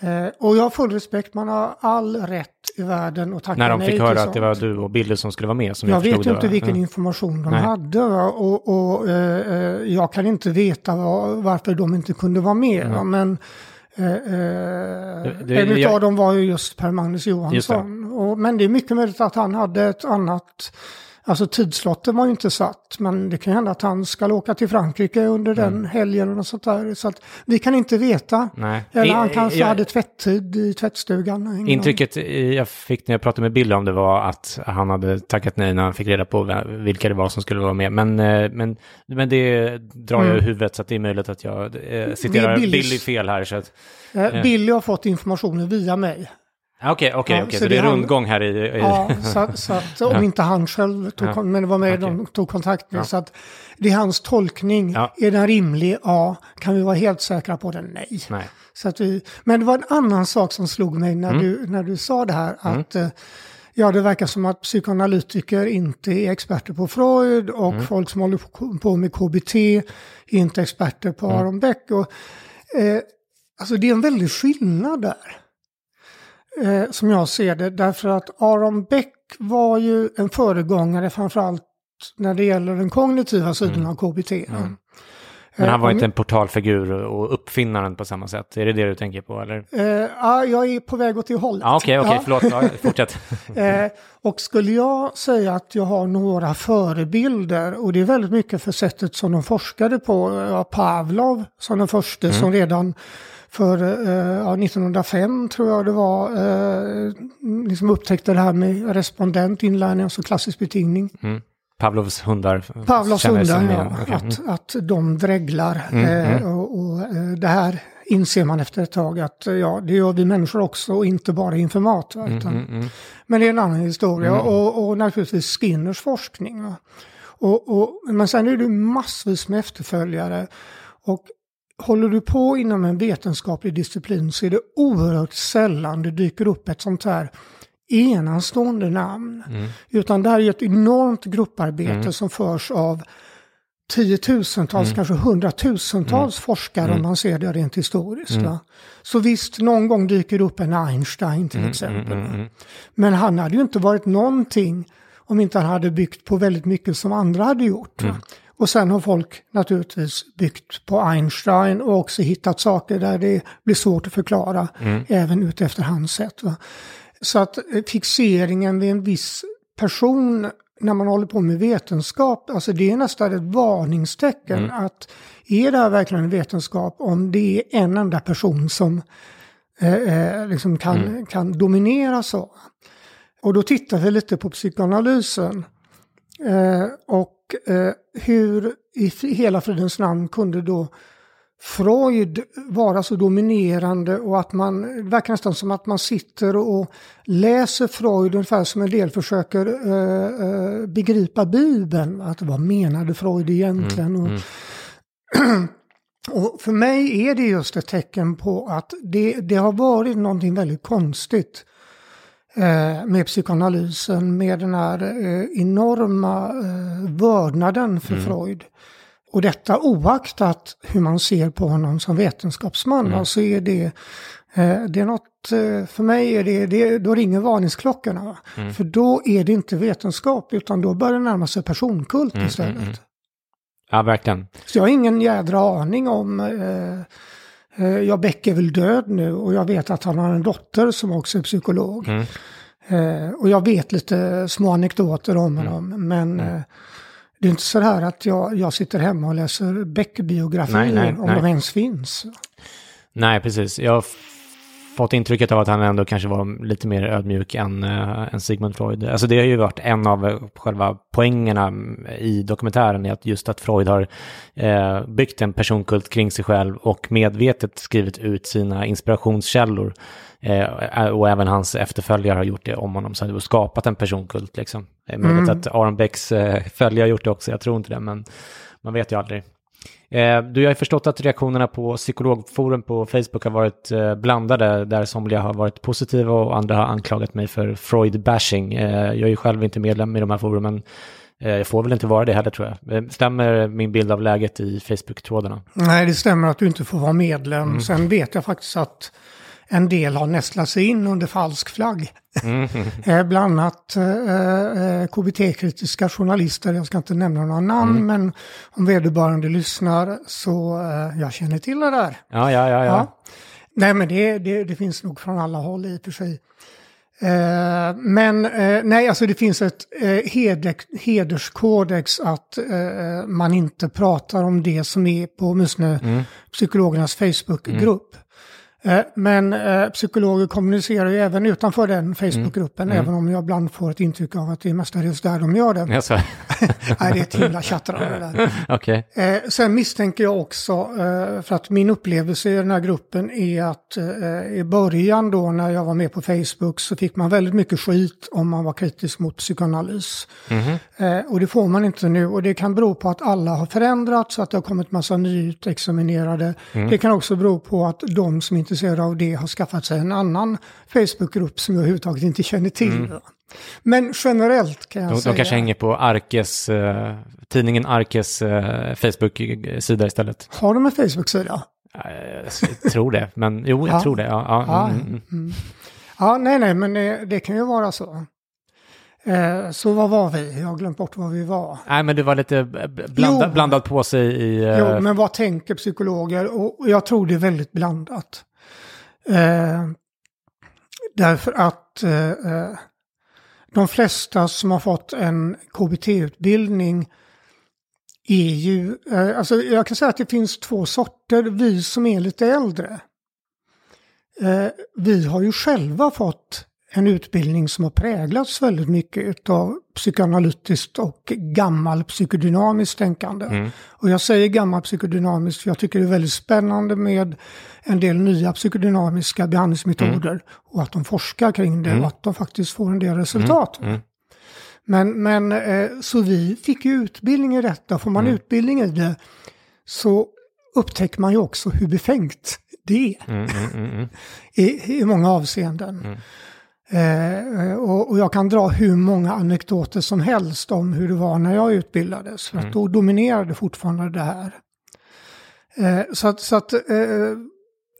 [SPEAKER 2] Eh, och jag har full respekt, man har all rätt i världen att tacka
[SPEAKER 1] nej När de fick höra att det var du och Billy som skulle vara med? Som
[SPEAKER 2] jag,
[SPEAKER 1] jag
[SPEAKER 2] vet inte vilken mm. information de nej. hade och, och eh, eh, jag kan inte veta var, varför de inte kunde vara med. Mm. Men Eh,
[SPEAKER 1] det-
[SPEAKER 2] en
[SPEAKER 1] jag-
[SPEAKER 2] av dem var ju just Per Magnus Johansson. Och, men det är mycket möjligt att han hade ett annat... Alltså tidslotten var ju inte satt, men det kan hända att han ska åka till Frankrike under den
[SPEAKER 1] Mm.
[SPEAKER 2] helgen och sånt där. Så att vi kan inte veta.
[SPEAKER 1] Nej.
[SPEAKER 2] Eller han
[SPEAKER 1] I-
[SPEAKER 2] kanske
[SPEAKER 1] jag-
[SPEAKER 2] hade tvätttid i tvättstugan.
[SPEAKER 1] Intrycket eh, jag fick när jag pratade med Bill om det var att han hade tackat nej när han fick reda på vilka det var som skulle vara med. Men, eh, men, men det drar jag ur huvudet så att det är möjligt att jag eh, citerar Billy fel här. Så att,
[SPEAKER 2] Eh, Billy har fått informationen via mig.
[SPEAKER 1] Ah, Okej, okej,
[SPEAKER 2] Ja,
[SPEAKER 1] okej.
[SPEAKER 2] så
[SPEAKER 1] Så
[SPEAKER 2] det
[SPEAKER 1] är
[SPEAKER 2] han-
[SPEAKER 1] rundgång här i... i
[SPEAKER 2] Ja, så, så att om inte han själv tog,
[SPEAKER 1] Ja.
[SPEAKER 2] men det var mig
[SPEAKER 1] Okej.
[SPEAKER 2] de tog kontakt med.
[SPEAKER 1] Ja.
[SPEAKER 2] Så att det är hans tolkning.
[SPEAKER 1] Ja.
[SPEAKER 2] Är den rimlig? Ja. Kan vi vara helt säkra på den? Nej.
[SPEAKER 1] Nej.
[SPEAKER 2] Så att vi, men det var en annan sak som slog mig när,
[SPEAKER 1] Mm.
[SPEAKER 2] du, när du sa det här. Att eh, ja, det verkar som att psykoanalytiker inte är experter på Freud och
[SPEAKER 1] Mm.
[SPEAKER 2] folk som håller på- på med KBT är inte experter på
[SPEAKER 1] Mm.
[SPEAKER 2] Aron Beck. Och, eh, alltså det är en väldig skillnad där. Eh, som jag ser det. Därför att Aron Beck var ju en föregångare framförallt när det gäller den kognitiva sidan av KBT.
[SPEAKER 1] Mm. Men han var
[SPEAKER 2] Eh,
[SPEAKER 1] inte en portalfigur och uppfinnaren på samma sätt. Är det det du tänker på, eller?
[SPEAKER 2] Eh, ja, jag är på väg åt det hållet.
[SPEAKER 1] Ja, okej, okej,
[SPEAKER 2] Ja.
[SPEAKER 1] förlåt. Ja, fortsätt.
[SPEAKER 2] Eh, och skulle jag säga att jag har några förebilder, och det är väldigt mycket för sättet som de forskade på, ja, Pavlov som den första
[SPEAKER 1] Mm.
[SPEAKER 2] som redan för eh, ja, 1905 tror jag det var, eh, liksom upptäckte det här med respondent inlärning, alltså klassisk betingning.
[SPEAKER 1] Pavlovs hundar.
[SPEAKER 2] Pavlovs hundar, ja,
[SPEAKER 1] igen. Okej, mm.
[SPEAKER 2] att, att de dreglar. eh, och, och det här inser man efter ett tag att ja, det gör vi människor också och inte bara inför mat. Va,
[SPEAKER 1] Mm,
[SPEAKER 2] utan, Men det är en annan historia och, och naturligtvis Skinners forskning. Och, och, men sen är det massvis med efterföljare. Och håller du på inom en vetenskaplig disciplin så är det oerhört sällan det dyker upp ett sånt här enastående namn. Utan det här är ett enormt grupparbete som förs av tiotusentals, kanske hundratusentals forskare om man ser det rent historiskt. Va? Så visst, någon gång dyker upp en Einstein till exempel. va. Men han hade ju inte varit någonting om inte han hade byggt på väldigt mycket som andra hade gjort. Och sen har folk naturligtvis byggt på Einstein och också hittat saker där det blir svårt att förklara, även utefter hans sätt. Va? Så att eh, fixeringen vid en viss person när man håller på med vetenskap, alltså det är nästan ett varningstecken att är det här verkligen en vetenskap om det är en enda person som eh, eh, liksom kan, kan dominera så. Och då tittar vi lite på psykoanalysen. Eh, och eh, hur i hela fridens namn kunde då Freud vara så dominerande och att man, det verkar nästan som att man sitter och läser Freud ungefär som en del försöker eh, eh, begripa Bibeln. Att vad menade Freud egentligen? Och, och för mig är det just ett tecken på att det, det har varit någonting väldigt konstigt med psykoanalysen, med den här eh, enorma eh, vördnaden för Freud. Och detta oaktat hur man ser på honom som vetenskapsman, alltså är det, eh, det är något, eh, för mig är det, det då ringer varningsklockorna. Va? För då är det inte vetenskap, utan då börjar det närma sig personkult istället.
[SPEAKER 1] Ja, verkligen.
[SPEAKER 2] Så jag har ingen jädra aning om, eh, eh, jag Beck är väl död nu och jag vet att han har en dotter som också är psykolog. Eh, och jag vet lite små anekdoter om honom, men eh, det är inte så här att jag, jag sitter hemma och läser Beck-biografier
[SPEAKER 1] nej,
[SPEAKER 2] om
[SPEAKER 1] nej.
[SPEAKER 2] de ens finns.
[SPEAKER 1] Nej, precis. Jag fått intrycket av att han ändå kanske var lite mer ödmjuk än, äh, än Sigmund Freud. Alltså det har ju varit en av eh, själva poängerna i dokumentären, är att just att Freud har eh, byggt en personkult kring sig själv och medvetet skrivit ut sina inspirationskällor. Eh, och även hans efterföljare har gjort det om honom, så och skapat en personkult liksom. Det är möjligt att Aron Becks följare har gjort det också, jag tror inte det, men man vet ju aldrig. Eh, du jag har ju förstått att reaktionerna på psykologforum på Facebook har varit eh, blandade, där somliga har varit positiva och andra har anklagat mig för Freud-bashing. Eh, jag är ju själv inte medlem i de här forumen. Jag får väl inte vara det heller tror jag. Stämmer min bild av läget i Facebook-trådarna?
[SPEAKER 2] Nej, det stämmer att du inte får vara medlem.
[SPEAKER 1] Mm.
[SPEAKER 2] Sen vet jag faktiskt att en del har nästlat sig in under falsk flagg. Eh, Bland annat eh, eh, KBT-kritiska journalister, jag ska inte nämna några namn,
[SPEAKER 1] Mm.
[SPEAKER 2] men om vederbörande lyssnar så eh, jag känner till det där.
[SPEAKER 1] Ja, ja, ja. ja.
[SPEAKER 2] Ja. Nej, men det, det, det finns nog från alla håll i och för sig. Eh, men eh, nej, alltså det finns ett eh, heder, hederskodex att eh, man inte pratar om det som är på åtminstone mm. psykologernas Facebookgrupp. Mm. Eh, men eh, psykologer kommunicerar ju även utanför den Facebookgruppen, mm. även om jag ibland får ett intryck av att det är mestadels där de gör det.
[SPEAKER 1] Yes.
[SPEAKER 2] Nej, det är ett himla tjattrande där.
[SPEAKER 1] okay.
[SPEAKER 2] eh, sen misstänker jag också, eh, för att min upplevelse i den här gruppen är att i början då när jag var med på Facebook så fick man väldigt mycket skit om man var kritisk mot psykoanalys. Mm. och det får man inte nu och det kan bero på att alla har förändrats, att det har kommit massa nyutexaminerade. Mm. Det kan också bero på att de som inte intresserade av det har skaffat sig en annan Facebookgrupp som jag överhuvudtaget inte känner till. Mm. Men generellt kan jag
[SPEAKER 1] de,
[SPEAKER 2] säga...
[SPEAKER 1] De kanske hänger på Arkes, uh, tidningen Arkes uh, Facebook-sida istället.
[SPEAKER 2] Har de en Facebook-sida?
[SPEAKER 1] Jag tror det, men jo, jag ja. tror det. Ja, ja, ja,
[SPEAKER 2] mm, mm. mm. ja, nej, nej, men det, det kan ju vara så. Eh, så vad var vi? Jag har glömt bort vad vi var.
[SPEAKER 1] Nej, men det var lite blanda, blandat på sig i...
[SPEAKER 2] Uh... Jo, men vad tänker psykologer? Och jag tror det är väldigt blandat. Eh, därför att eh, eh de flesta som har fått en KBT-utbildning är ju, eh, alltså jag kan säga att det finns två sorter, vi som är lite äldre. Eh, vi har ju själva fått en utbildning som har präglats väldigt mycket av psykoanalytiskt och gammal psykodynamiskt tänkande. Mm. Och jag säger gammal psykodynamiskt för jag tycker det är väldigt spännande med en del nya psykodynamiska behandlingsmetoder mm. och att de forskar kring det mm. och att de faktiskt får en del resultat. Mm. Mm. Men, men eh, så vi fick ju utbildning i detta. Får man mm. utbildning i det så upptäcker man ju också hur befängt det är. I, I många avseenden. Eh, och, och, jag kan dra hur många anekdoter som helst om hur det var när jag utbildades. För mm. att då dominerade fortfarande det här. Eh, så att, så att eh,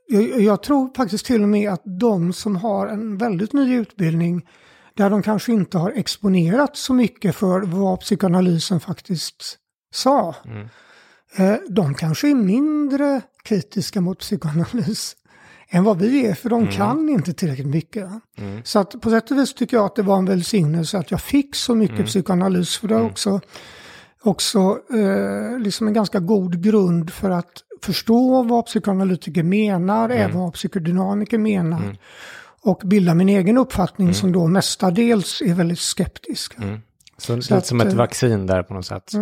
[SPEAKER 2] jag, jag, tror faktiskt till och med att de som har en väldigt ny utbildning där de kanske inte har exponerat så mycket för vad psykoanalysen faktiskt sa. Mm. Eh, de kanske är mindre kritiska mot psykoanalys än vad vi är, för de mm. kan inte tillräckligt mycket. Mm. Så att på sätt och vis tycker jag att det var en välsignelse att jag fick så mycket mm. psykoanalys, för det är mm. också, också eh, liksom en ganska god grund för att förstå vad psykoanalytiker menar, mm. även vad psykodynamiker menar. Mm. Och bilda min egen uppfattning som då mestadels är väldigt skeptisk.
[SPEAKER 1] Så, så lite som ett eh, vaccin där på något sätt.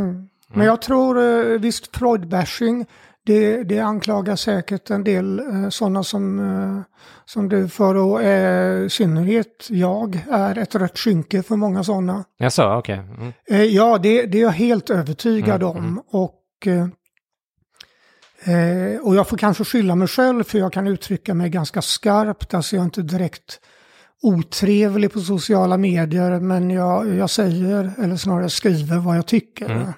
[SPEAKER 2] Men jag tror eh, visst Freud-bashing det, det anklagar säkert en del eh, sådana som, eh, som du för och eh, i synnerhet jag är ett rött skynke för många sådana.
[SPEAKER 1] Jaså, okej. Okay. Mm.
[SPEAKER 2] Eh, ja, det, det är jag helt övertygad mm, om. Mm. Och, eh, eh, och jag får kanske skylla mig själv för jag kan uttrycka mig ganska skarpt. Alltså jag är inte direkt otrevlig på sociala medier men jag, jag säger, eller snarare skriver vad jag tycker.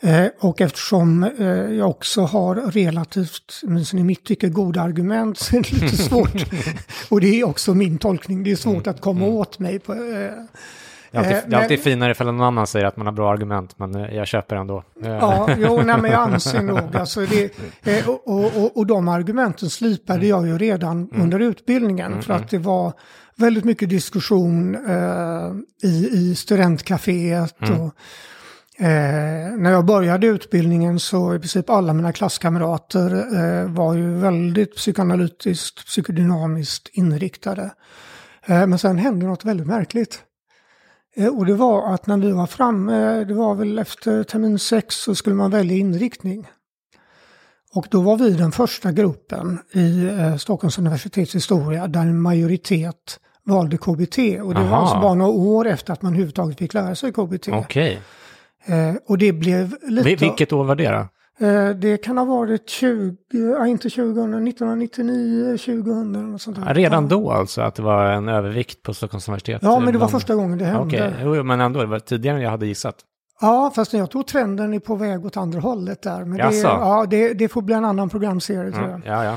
[SPEAKER 2] Mm. Eh, och eftersom eh, jag också har relativt, åtminstone i mitt tycke, goda argument så är det lite svårt. och det är också min tolkning, det är svårt att komma mm. åt mig. På, eh,
[SPEAKER 1] det är, alltid, det är alltid finare ifall någon annan säger att man har bra argument, men jag köper ändå.
[SPEAKER 2] Ja, jo, nej, men jag anser nog, alltså det, och, och, och de argumenten slipade jag ju redan mm. under utbildningen, mm, för att det var väldigt mycket diskussion i, i studentcaféet. Mm. Och, Eh, när jag började utbildningen så i princip alla mina klasskamrater eh, var ju väldigt psykoanalytiskt, psykodynamiskt inriktade. Eh, men sen hände något väldigt märkligt. Eh, och det var att när vi var framme, det var väl efter termin sex, så skulle man välja inriktning. Och då var vi den första gruppen i eh, Stockholms universitets historia där en majoritet valde KBT. Och det Aha. var alltså bara några år efter att man överhuvudtaget fick lära sig KBT.
[SPEAKER 1] Okay.
[SPEAKER 2] Eh, och det blev lite...
[SPEAKER 1] Vilket år var det då?
[SPEAKER 2] Eh, det kan ha varit 20, ja, inte 2000, 1999, 2000 och sånt där.
[SPEAKER 1] Redan då alltså, att det var en övervikt på Stockholms universitet?
[SPEAKER 2] Ja, men det var första gången det hände. Okej,
[SPEAKER 1] okay. men ändå, det var tidigare än jag hade gissat.
[SPEAKER 2] Ja, fast jag tror trenden är på väg åt andra hållet där. Men det, ja, det, det får bli en annan programserie tror jag.
[SPEAKER 1] Ja, ja.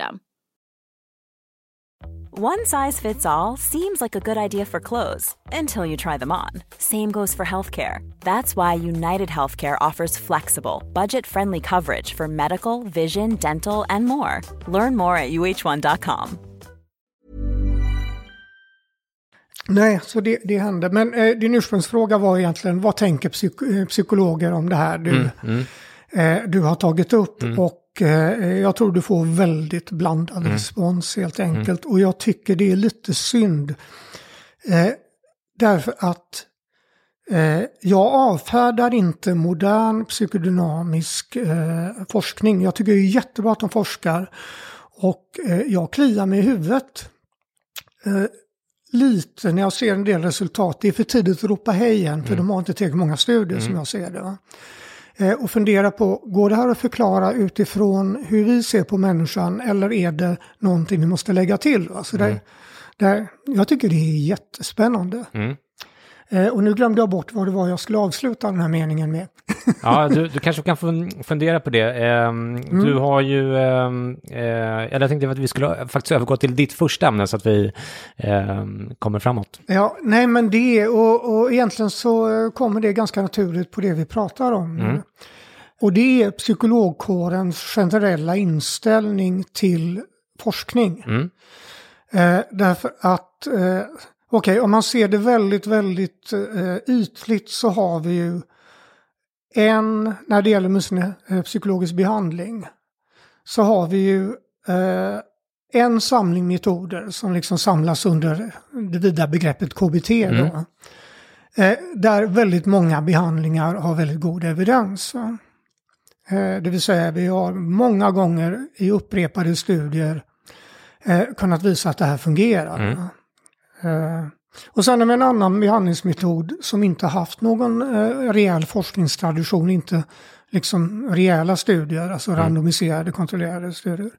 [SPEAKER 3] One size fits all seems like a good idea for clothes until you try them on. Same goes for healthcare. That's why United Healthcare offers flexible, budget friendly coverage for medical, vision, dental, and more. Learn more at uh1.com.
[SPEAKER 2] Nej, så det, det hände. Men eh, din ursprungsfråga var egentligen vad tänker psyk eh, psykologer om det här du,
[SPEAKER 1] Mm, mm,
[SPEAKER 2] eh, du har tagit upp?
[SPEAKER 1] Mm.
[SPEAKER 2] Och eh, jag tror du får väldigt blandad
[SPEAKER 1] Mm.
[SPEAKER 2] respons helt enkelt. Och jag tycker det är lite synd. Eh, därför att eh, jag avfärdar inte modern psykodynamisk forskning. Jag tycker det är jättebra att de forskar. Och jag kliar mig i huvudet. Lite när jag ser en del resultat. Det är för tidigt att ropa hej igen för de har inte tillräckligt många studier som jag ser det. Va? Eh, och fundera på, går det här att förklara utifrån hur vi ser på människan eller är det någonting vi måste lägga till? Va? Så där, där, jag tycker det är jättespännande.
[SPEAKER 1] mm.
[SPEAKER 2] Eh, och nu glömde jag bort vad det var jag skulle avsluta den här meningen med.
[SPEAKER 1] Ja, du, du kanske kan fun- fundera på det. Ehm,
[SPEAKER 2] Mm.
[SPEAKER 1] Du har ju, ehm, eh, eller jag tänkte att vi skulle faktiskt övergå till ditt första ämne så att vi ehm, kommer framåt.
[SPEAKER 2] Ja, nej men det, och, och egentligen så kommer det ganska naturligt på det vi pratar om.
[SPEAKER 1] Mm.
[SPEAKER 2] Och det är psykologkårens generella inställning till forskning.
[SPEAKER 1] Mm.
[SPEAKER 2] Eh, därför att, eh, okej, om man ser det väldigt, väldigt eh, ytligt så har vi ju en, när det gäller åtminstone, eh, psykologisk behandling, så har vi ju eh, en samling metoder som liksom samlas under det vida begreppet KBT. Då, eh, där väldigt många behandlingar har väldigt god evidens. Eh, det vill säga vi har många gånger i upprepade studier eh, kunnat visa att det här fungerar. va? Eh, och sen har vi en annan behandlingsmetod som inte haft någon eh, rejäl forskningstradition, inte liksom rejäla studier, alltså randomiserade kontrollerade studier.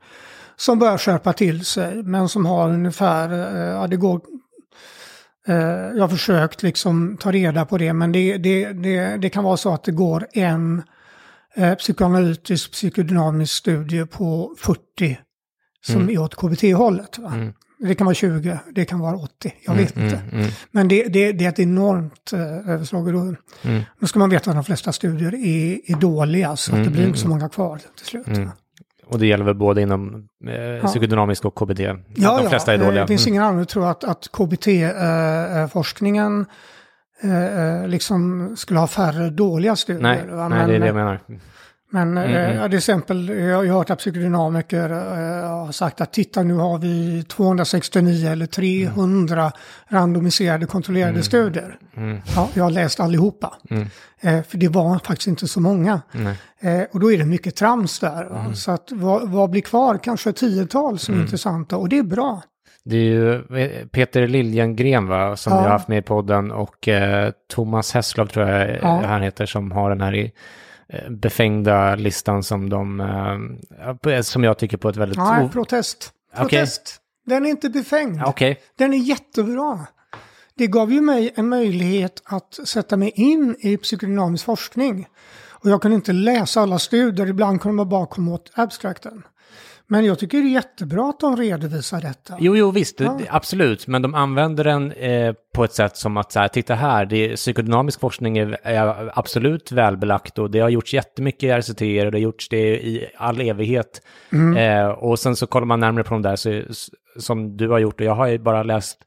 [SPEAKER 2] Som börjar skärpa till sig, men som har ungefär, eh, ja det går Eh, jag har försökt liksom ta reda på det, men det, det, det, det kan vara så att det går en eh, psykoanalytisk psykodynamisk studie på 40 som är åt KBT-hållet. Va? Det kan vara 20, det kan vara 80, jag vet inte. Men det, det, det är ett enormt eh, överslag. Och Då, då ska man veta att de flesta studier är, är dåliga, så att det blir inte så många kvar till slut.
[SPEAKER 1] Och det gäller väl både inom eh, psykodynamisk och KBT?
[SPEAKER 2] Ja,
[SPEAKER 1] de flesta
[SPEAKER 2] ja.
[SPEAKER 1] är dåliga.
[SPEAKER 2] Eh, Det finns
[SPEAKER 1] Mm.
[SPEAKER 2] ingen anledning att tro att, att KBT-forskningen eh, liksom skulle ha färre dåliga studier.
[SPEAKER 1] Nej, nej, det är det jag menar.
[SPEAKER 2] Men eh, ja, till exempel, jag har ju hört att psykodynamiker eh, har sagt att titta nu har vi 269 eller 300 randomiserade kontrollerade studier. Ja, jag har läst allihopa. Eh, för det var faktiskt inte så många. Eh, och då är det mycket trams där. Va? Så att vad, vad blir kvar? Kanske ett tiotal som är intressanta och det är bra.
[SPEAKER 1] Det är ju eh, Peter Liljengren va, som
[SPEAKER 2] Ja.
[SPEAKER 1] vi har haft med i podden och eh, Thomas Hesslov tror jag eh,
[SPEAKER 2] Ja.
[SPEAKER 1] han heter som har den här i, eh, befängda listan som de, eh, som jag tycker på ett väldigt...
[SPEAKER 2] Nej, protest. Protest. Den är inte befängd.
[SPEAKER 1] Ja, Okej,
[SPEAKER 2] Den är jättebra. Det gav ju mig en möjlighet att sätta mig in i psykodynamisk forskning. Och jag kunde inte läsa alla studier, ibland kunde man bara komma åt abstrakten. Men jag tycker det är jättebra att de redovisar detta.
[SPEAKER 1] Jo, jo, visst,
[SPEAKER 2] Ja.
[SPEAKER 1] absolut, men de använder den eh, på ett sätt som att så här, titta här, det psykodynamisk forskning är, är absolut välbelagt och det har gjorts jättemycket i RCT och det har gjorts det i all evighet. Eh, och sen så kollar man närmare på de där, så, som du har gjort, och jag har ju bara läst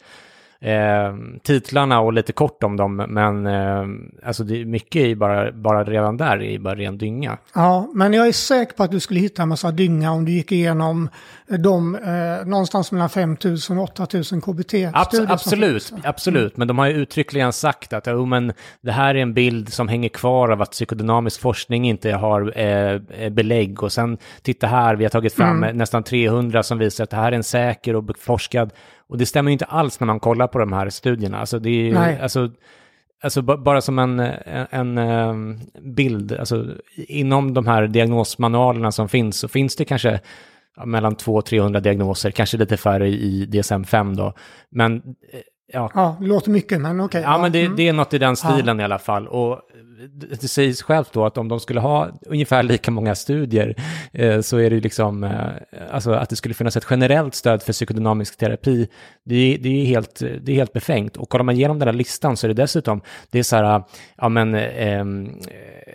[SPEAKER 1] eh, titlarna och lite kort om dem, men eh, alltså det är mycket ju bara, bara redan där är bara ren dynga.
[SPEAKER 2] Ja, men jag är säker på att du skulle hitta en massa dynga om du gick igenom de eh, någonstans mellan 5 000 och 8 000 KBT.
[SPEAKER 1] Abs- absolut, absolut. Men de har ju uttryckligen sagt att oh, men det här är en bild som hänger kvar av att psykodynamisk forskning inte har eh, belägg. Och sen, titta här, vi har tagit fram eh, nästan 300 som visar att det här är en säker och beforskad. Och det stämmer ju inte alls när man kollar på de här studierna. Alltså, det är ju,
[SPEAKER 2] Nej.
[SPEAKER 1] alltså, Alltså ba- bara som en, en, en eh, bild, alltså inom de här diagnosmanualerna som finns så finns det kanske ja, mellan 200 och 300 diagnoser, kanske lite färre i DSM-5 då. Men eh, ja,
[SPEAKER 2] Ja, det låter mycket, men okej.
[SPEAKER 1] Ja, men det,
[SPEAKER 2] mm.
[SPEAKER 1] det är något i den stilen i alla fall. Och det, sägs självt då att om de skulle ha ungefär lika många studier eh, så är det ju liksom, eh, alltså att det skulle finnas ett generellt stöd för psykodynamisk terapi, det, är- det, är helt, det är helt befängt. Och kollar man igenom den här listan så är det dessutom, det är så här, ja men, ehm,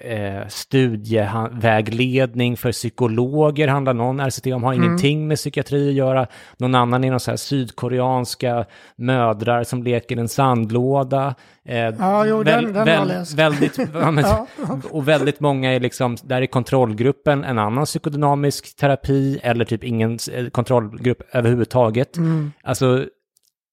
[SPEAKER 1] eh, studievägledning för psykologer handlar någon RCT om, har ingenting med psykiatri att göra. Någon annan är någon så här sydkoreanska mödrar som leker en sandlåda. Eh,
[SPEAKER 2] Ja, jo, den- den har jag läst.
[SPEAKER 1] Väldigt, och väldigt många är liksom, där är kontrollgruppen en annan psykodynamisk terapi eller typ ingen eh, kontrollgrupp överhuvudtaget.
[SPEAKER 2] Mm.
[SPEAKER 1] Alltså,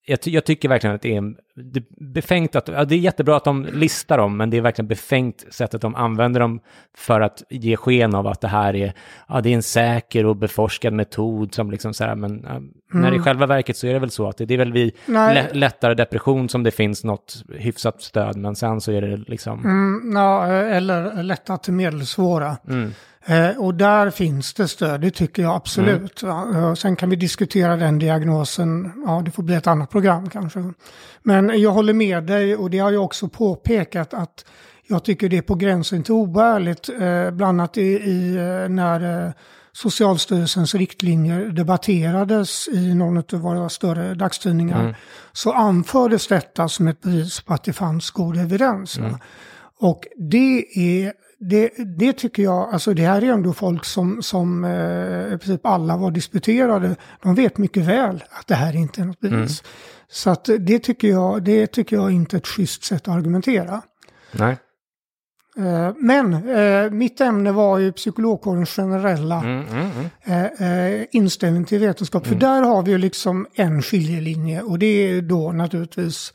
[SPEAKER 1] jag, jag tycker verkligen att det är en, det är befängt att, ja, det är jättebra att de listar dem, men det är verkligen befängt sättet de använder dem för att ge sken av att det här är, ja, det är en säker och beforskad metod som liksom så här, men ja, när i själva verket så är det väl så att det, det är väl vid
[SPEAKER 2] Nej.
[SPEAKER 1] lättare depression som det finns något hyfsat stöd, men sen så är det liksom,
[SPEAKER 2] Mm, ja, eller lätta till medelsvåra.
[SPEAKER 1] Mm.
[SPEAKER 2] Eh, och där finns det stöd, det tycker jag absolut.
[SPEAKER 1] Mm.
[SPEAKER 2] Eh, sen kan vi diskutera den diagnosen, ja det får bli ett annat program kanske. Men jag håller med dig och det har jag också påpekat att jag tycker det är på gränsen till oärligt, eh, bland annat i, i, när eh, Socialstyrelsens riktlinjer debatterades i någon av våra större dagstidningar. Så anfördes detta som ett bevis på att det fanns god evidens. va. Och det är, det, det tycker jag, alltså det här är ändå folk som, som eh, i princip alla var disputerade. De vet mycket väl att det här inte är något bevis. Så att det tycker jag, det tycker jag inte är ett schysst sätt att argumentera.
[SPEAKER 1] nej.
[SPEAKER 2] Eh, Men eh, mitt ämne var ju psykologkårens generella
[SPEAKER 1] Mm, mm, mm.
[SPEAKER 2] eh, eh, inställning till vetenskap. För där har vi ju liksom en skiljelinje och det är då naturligtvis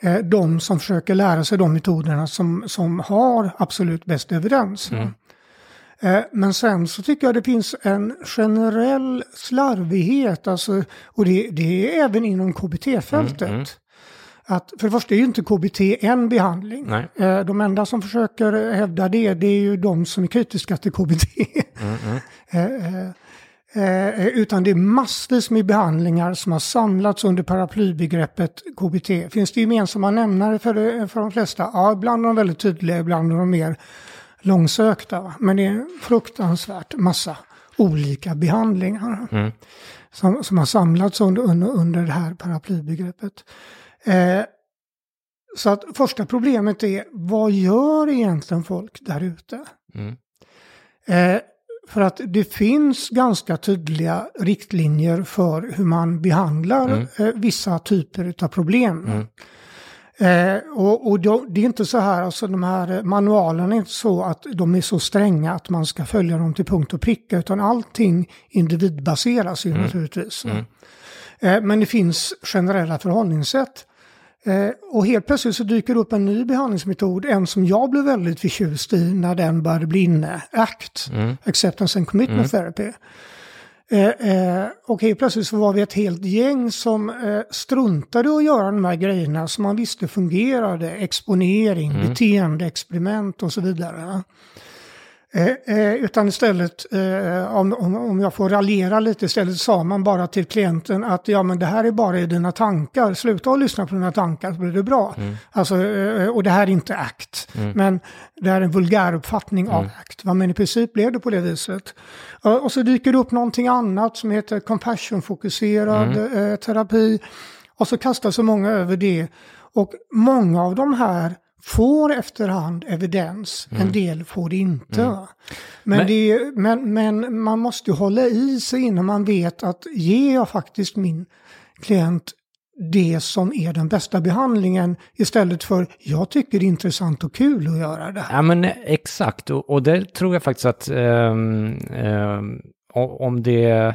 [SPEAKER 2] eh, de som försöker lära sig de metoderna som, som har absolut bäst evidens. va. Eh, Men sen så tycker jag det finns en generell slarvighet, alltså, och det, det är även inom KBT-fältet. Att för det första är ju inte KBT en behandling. Eh, De enda som försöker hävda det, det är ju de som är kritiska till KBT. Eh, eh, eh, utan det är massvis med behandlingar som har samlats under paraplybegreppet KBT. Finns det gemensamma nämnare för, det- för de flesta? Ja, ibland är de väldigt tydliga, ibland är de mer långsökta. va. Men det är en fruktansvärt massa olika behandlingar som, som har samlats under, under, under det här paraplybegreppet. Eh, så att första problemet är, vad gör egentligen folk där ute?
[SPEAKER 1] Mm.
[SPEAKER 2] Eh, för att det finns ganska tydliga riktlinjer för hur man behandlar eh, vissa typer av problem. Eh, och och då, det är inte så här, alltså de här manualerna är inte så att de är så stränga att man ska följa dem till punkt och pricka, utan allting individbaseras ju naturligtvis. Eh, men det finns generella förhållningssätt. Eh, och helt plötsligt så dyker det upp en ny behandlingsmetod, en som jag blev väldigt förtjust i när den började bli inne, ACT, Acceptance and Commitment Therapy. Eh, eh, och helt plötsligt så var vi ett helt gäng som eh, struntade att göra de här grejerna som man visste fungerade, exponering, beteendeexperiment och så vidare. Eh, eh, utan istället, eh, om, om, jag får raljera lite, istället sa man bara till klienten att ja men det här är bara i dina tankar, sluta att lyssna på dina tankar så blir det bra.
[SPEAKER 1] Mm.
[SPEAKER 2] Alltså, eh, och det här är inte ACT, men det är en vulgär uppfattning av ACT. Va? Men i princip blev det på det viset. Eh, och så dyker det upp någonting annat som heter compassion-fokuserad eh, terapi. Och så kastar så många över det. Och många av de här får efterhand evidens, en del får det inte. Men,
[SPEAKER 1] Men-
[SPEAKER 2] det, men, men man måste ju hålla i sig innan man vet att ger jag faktiskt min klient det som är den bästa behandlingen istället för jag tycker det är intressant och kul att göra det här.
[SPEAKER 1] Ja men exakt, och, och det tror jag faktiskt att ehm, o- om det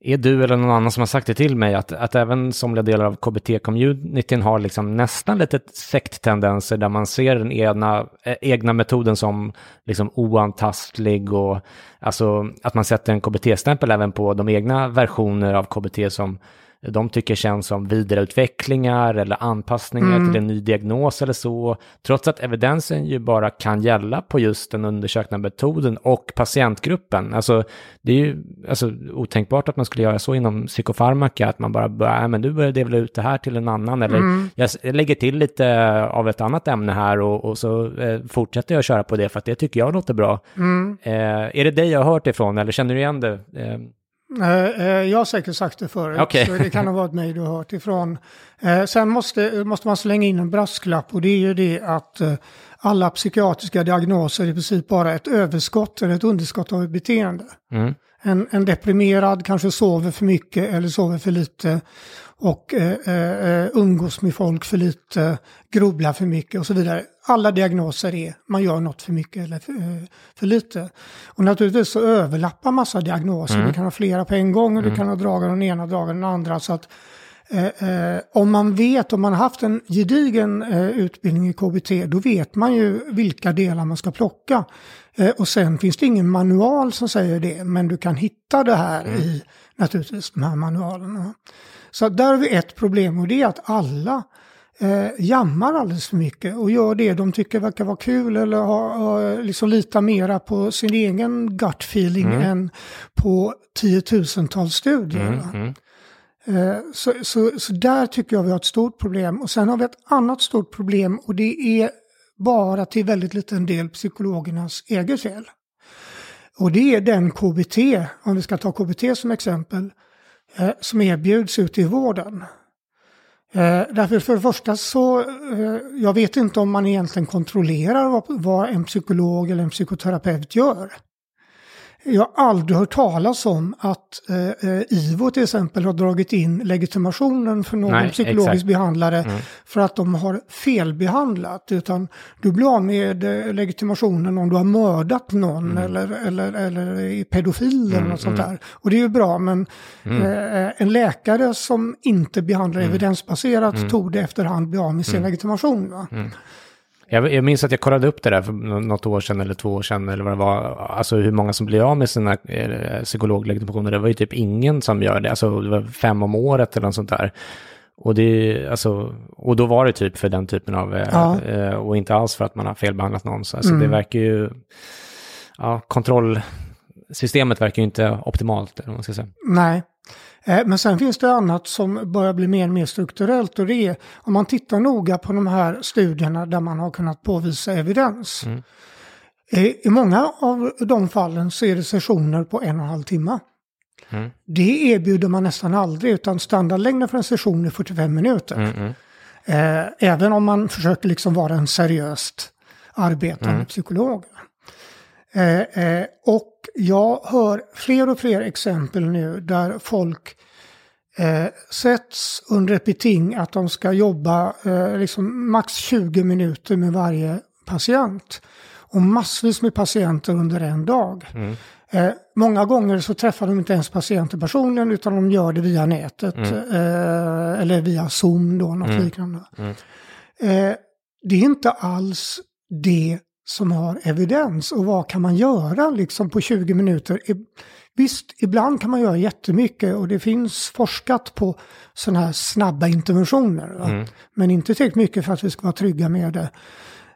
[SPEAKER 1] är du eller någon annan som har sagt det till mig, att, att även somliga delar av KBT-communityn har liksom nästan lite sekttendenser där man ser den egna, eh, egna metoden som liksom oantastlig och alltså att man sätter en KBT-stämpel även på de egna versioner av KBT som de tycker känns som vidareutvecklingar eller anpassningar till en ny diagnos eller så. Trots att evidensen ju bara kan gälla på just den undersökta metoden och patientgruppen. Alltså det är ju alltså, otänkbart att man skulle göra så inom psykofarmaka, att man bara börjar, "Äh, men du börjar dela ut det här till en annan eller s- jag lägger till lite av ett annat ämne här och, och så eh, fortsätter jag köra på det för att det tycker jag låter bra. Eh, är det dig jag har hört ifrån eller känner du igen det? Eh,
[SPEAKER 2] jag har säkert sagt det förut,
[SPEAKER 1] Okej.
[SPEAKER 2] så det kan ha varit mig du har hört ifrån. Eh, sen måste, måste man slänga in en brasklapp och det är ju det att eh, alla psykiatriska diagnoser är i princip bara ett överskott eller ett underskott av ett beteende.
[SPEAKER 1] mm,
[SPEAKER 2] En, en deprimerad kanske sover för mycket eller sover för lite och eh, eh, umgås med folk för lite, grubblar för mycket och så vidare. Alla diagnoser är man gör något för mycket eller för, eh, för lite. Och naturligtvis så överlappar massa diagnoser. Du kan ha flera på en gång och du kan ha drag av den ena, drag av den andra. Så att Eh, eh, om man vet, om man har haft en gedigen eh, utbildning i KBT, då vet man ju vilka delar man ska plocka. Eh, och sen finns det ingen manual som säger det, men du kan hitta det här i naturligtvis de här manualerna. Så där har vi ett problem och det är att alla eh, jammar alldeles för mycket och gör det de tycker verkar vara kul eller har, har, liksom litar mera på sin egen gut feeling än på tiotusentals studier. va? Eh, Så, så, så där tycker jag vi har ett stort problem. Och sen har vi ett annat stort problem och det är bara till väldigt liten del psykologernas eget fel. Och det är den KBT, om vi ska ta KBT som exempel, eh, som erbjuds ute i vården. Eh, därför för det första så, eh, jag vet inte om man egentligen kontrollerar vad, vad en psykolog eller en psykoterapeut gör. Jag har aldrig hört talas om att eh, eh, IVO till exempel har dragit in legitimationen för någon
[SPEAKER 1] Nej,
[SPEAKER 2] psykologisk
[SPEAKER 1] exakt.
[SPEAKER 2] behandlare för att de har felbehandlat. Utan du blir av med eh, legitimationen om du har mördat någon eller, eller, eller är pedofil eller något sånt där. Och det är ju bra men eh, en läkare som inte behandlar evidensbaserat tog det efterhand bli av med sin legitimation.
[SPEAKER 1] Jag, jag minns att jag kollade upp det där för nå- något år sedan eller två år sedan eller vad det var. Alltså hur många som blir av med sina eh, psykologlegitimationer. Det var ju typ ingen som gör det. Alltså det var fem om året eller något sånt där. Och, det, alltså, och då var det typ för den typen av, eh,
[SPEAKER 2] Ja.
[SPEAKER 1] eh, och inte alls för att man har felbehandlat någon. Så alltså, det verkar ju, ja, kontrollsystemet verkar ju inte optimalt, eller man ska säga.
[SPEAKER 2] Nej. Eh, Men sen finns det annat som börjar bli mer och mer strukturellt och det är om man tittar noga på de här studierna där man har kunnat påvisa evidens. Eh, I många av de fallen så är det sessioner på en och en halv timme. Det erbjuder man nästan aldrig utan standardlängden för en session är 45 minuter. Eh, Även om man försöker liksom vara en seriöst arbetande psykolog. Eh, eh, och jag hör fler och fler exempel nu där folk eh, sätts under ett beting att de ska jobba eh, liksom max 20 minuter med varje patient. Och massvis med patienter under en dag. Eh, många gånger så träffar de inte ens patienter personligen utan de gör det via nätet. Eh, eller via Zoom då, något liknande. Eh, det är inte alls det som har evidens. Och vad kan man göra liksom på 20 minuter? Visst, ibland kan man göra jättemycket och det finns forskat på sådana här snabba interventioner. Va? Men inte tillräckligt mycket för att vi ska vara trygga med det.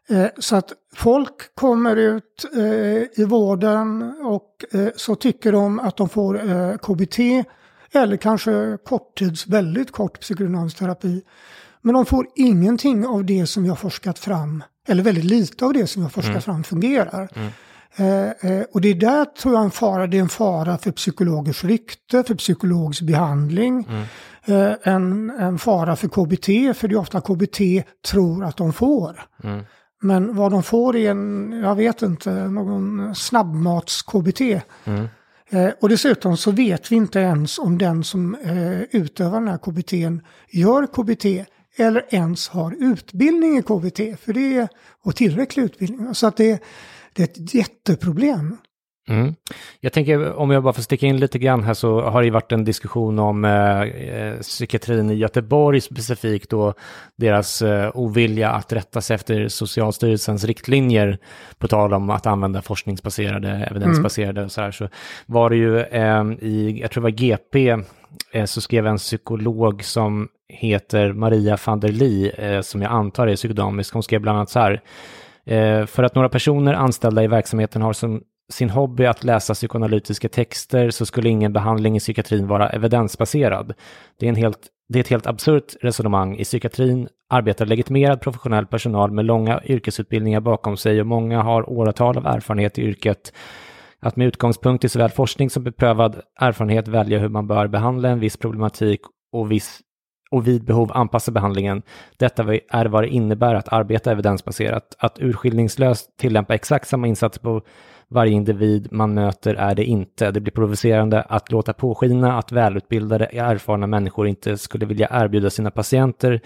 [SPEAKER 2] Eh, så att folk kommer ut eh, i vården och eh, så tycker de att de får KBT eller kanske korttids, väldigt kort psykodynamisk terapi. Men de får ingenting av det som vi har forskat fram, eller väldigt lite av det som vi har forskat
[SPEAKER 1] Mm.
[SPEAKER 2] fram fungerar. Eh, eh, och det är där tror jag en fara, det är en fara för psykologers rykte, för psykologisk behandling. Eh, en, en fara för KBT, för det är ofta KBT tror att de får. Men vad de får är en, jag vet inte, någon snabbmats-KBT. Eh, och dessutom så vet vi inte ens om den som eh, utövar den här KBT gör KBT eller ens har utbildning i KBT. För det är, och tillräcklig utbildning. Så att det, det är ett jätteproblem.
[SPEAKER 1] Mm. Jag tänker, om jag bara får sticka in lite grann här, så har det ju varit en diskussion om eh, eh, psykiatrin i Göteborg specifikt och deras eh, ovilja att rätta sig efter Socialstyrelsens riktlinjer på tal om att använda forskningsbaserade, evidensbaserade och så här. Så var det ju eh, i, jag tror det var GP, eh, så skrev en psykolog som heter Maria van der Lee, eh, som jag antar är psykodamisk, hon skrev bland annat så här, Eh, för att några personer anställda i verksamheten har som sin hobby att läsa psykoanalytiska texter så skulle ingen behandling i psykiatrin vara evidensbaserad. Det är, en helt, det är ett helt absurt resonemang. I psykiatrin arbetar legitimerad professionell personal med långa yrkesutbildningar bakom sig och många har åratal av erfarenhet i yrket. Att med utgångspunkt i såväl forskning som beprövad erfarenhet välja hur man bör behandla en viss problematik och viss och vid behov anpassa behandlingen. Detta är vad det innebär att arbeta evidensbaserat. Att urskillningslöst tillämpa exakt samma insats på varje individ man möter är det inte. Det blir provocerande att låta påskina att välutbildade, erfarna människor inte skulle vilja erbjuda sina patienter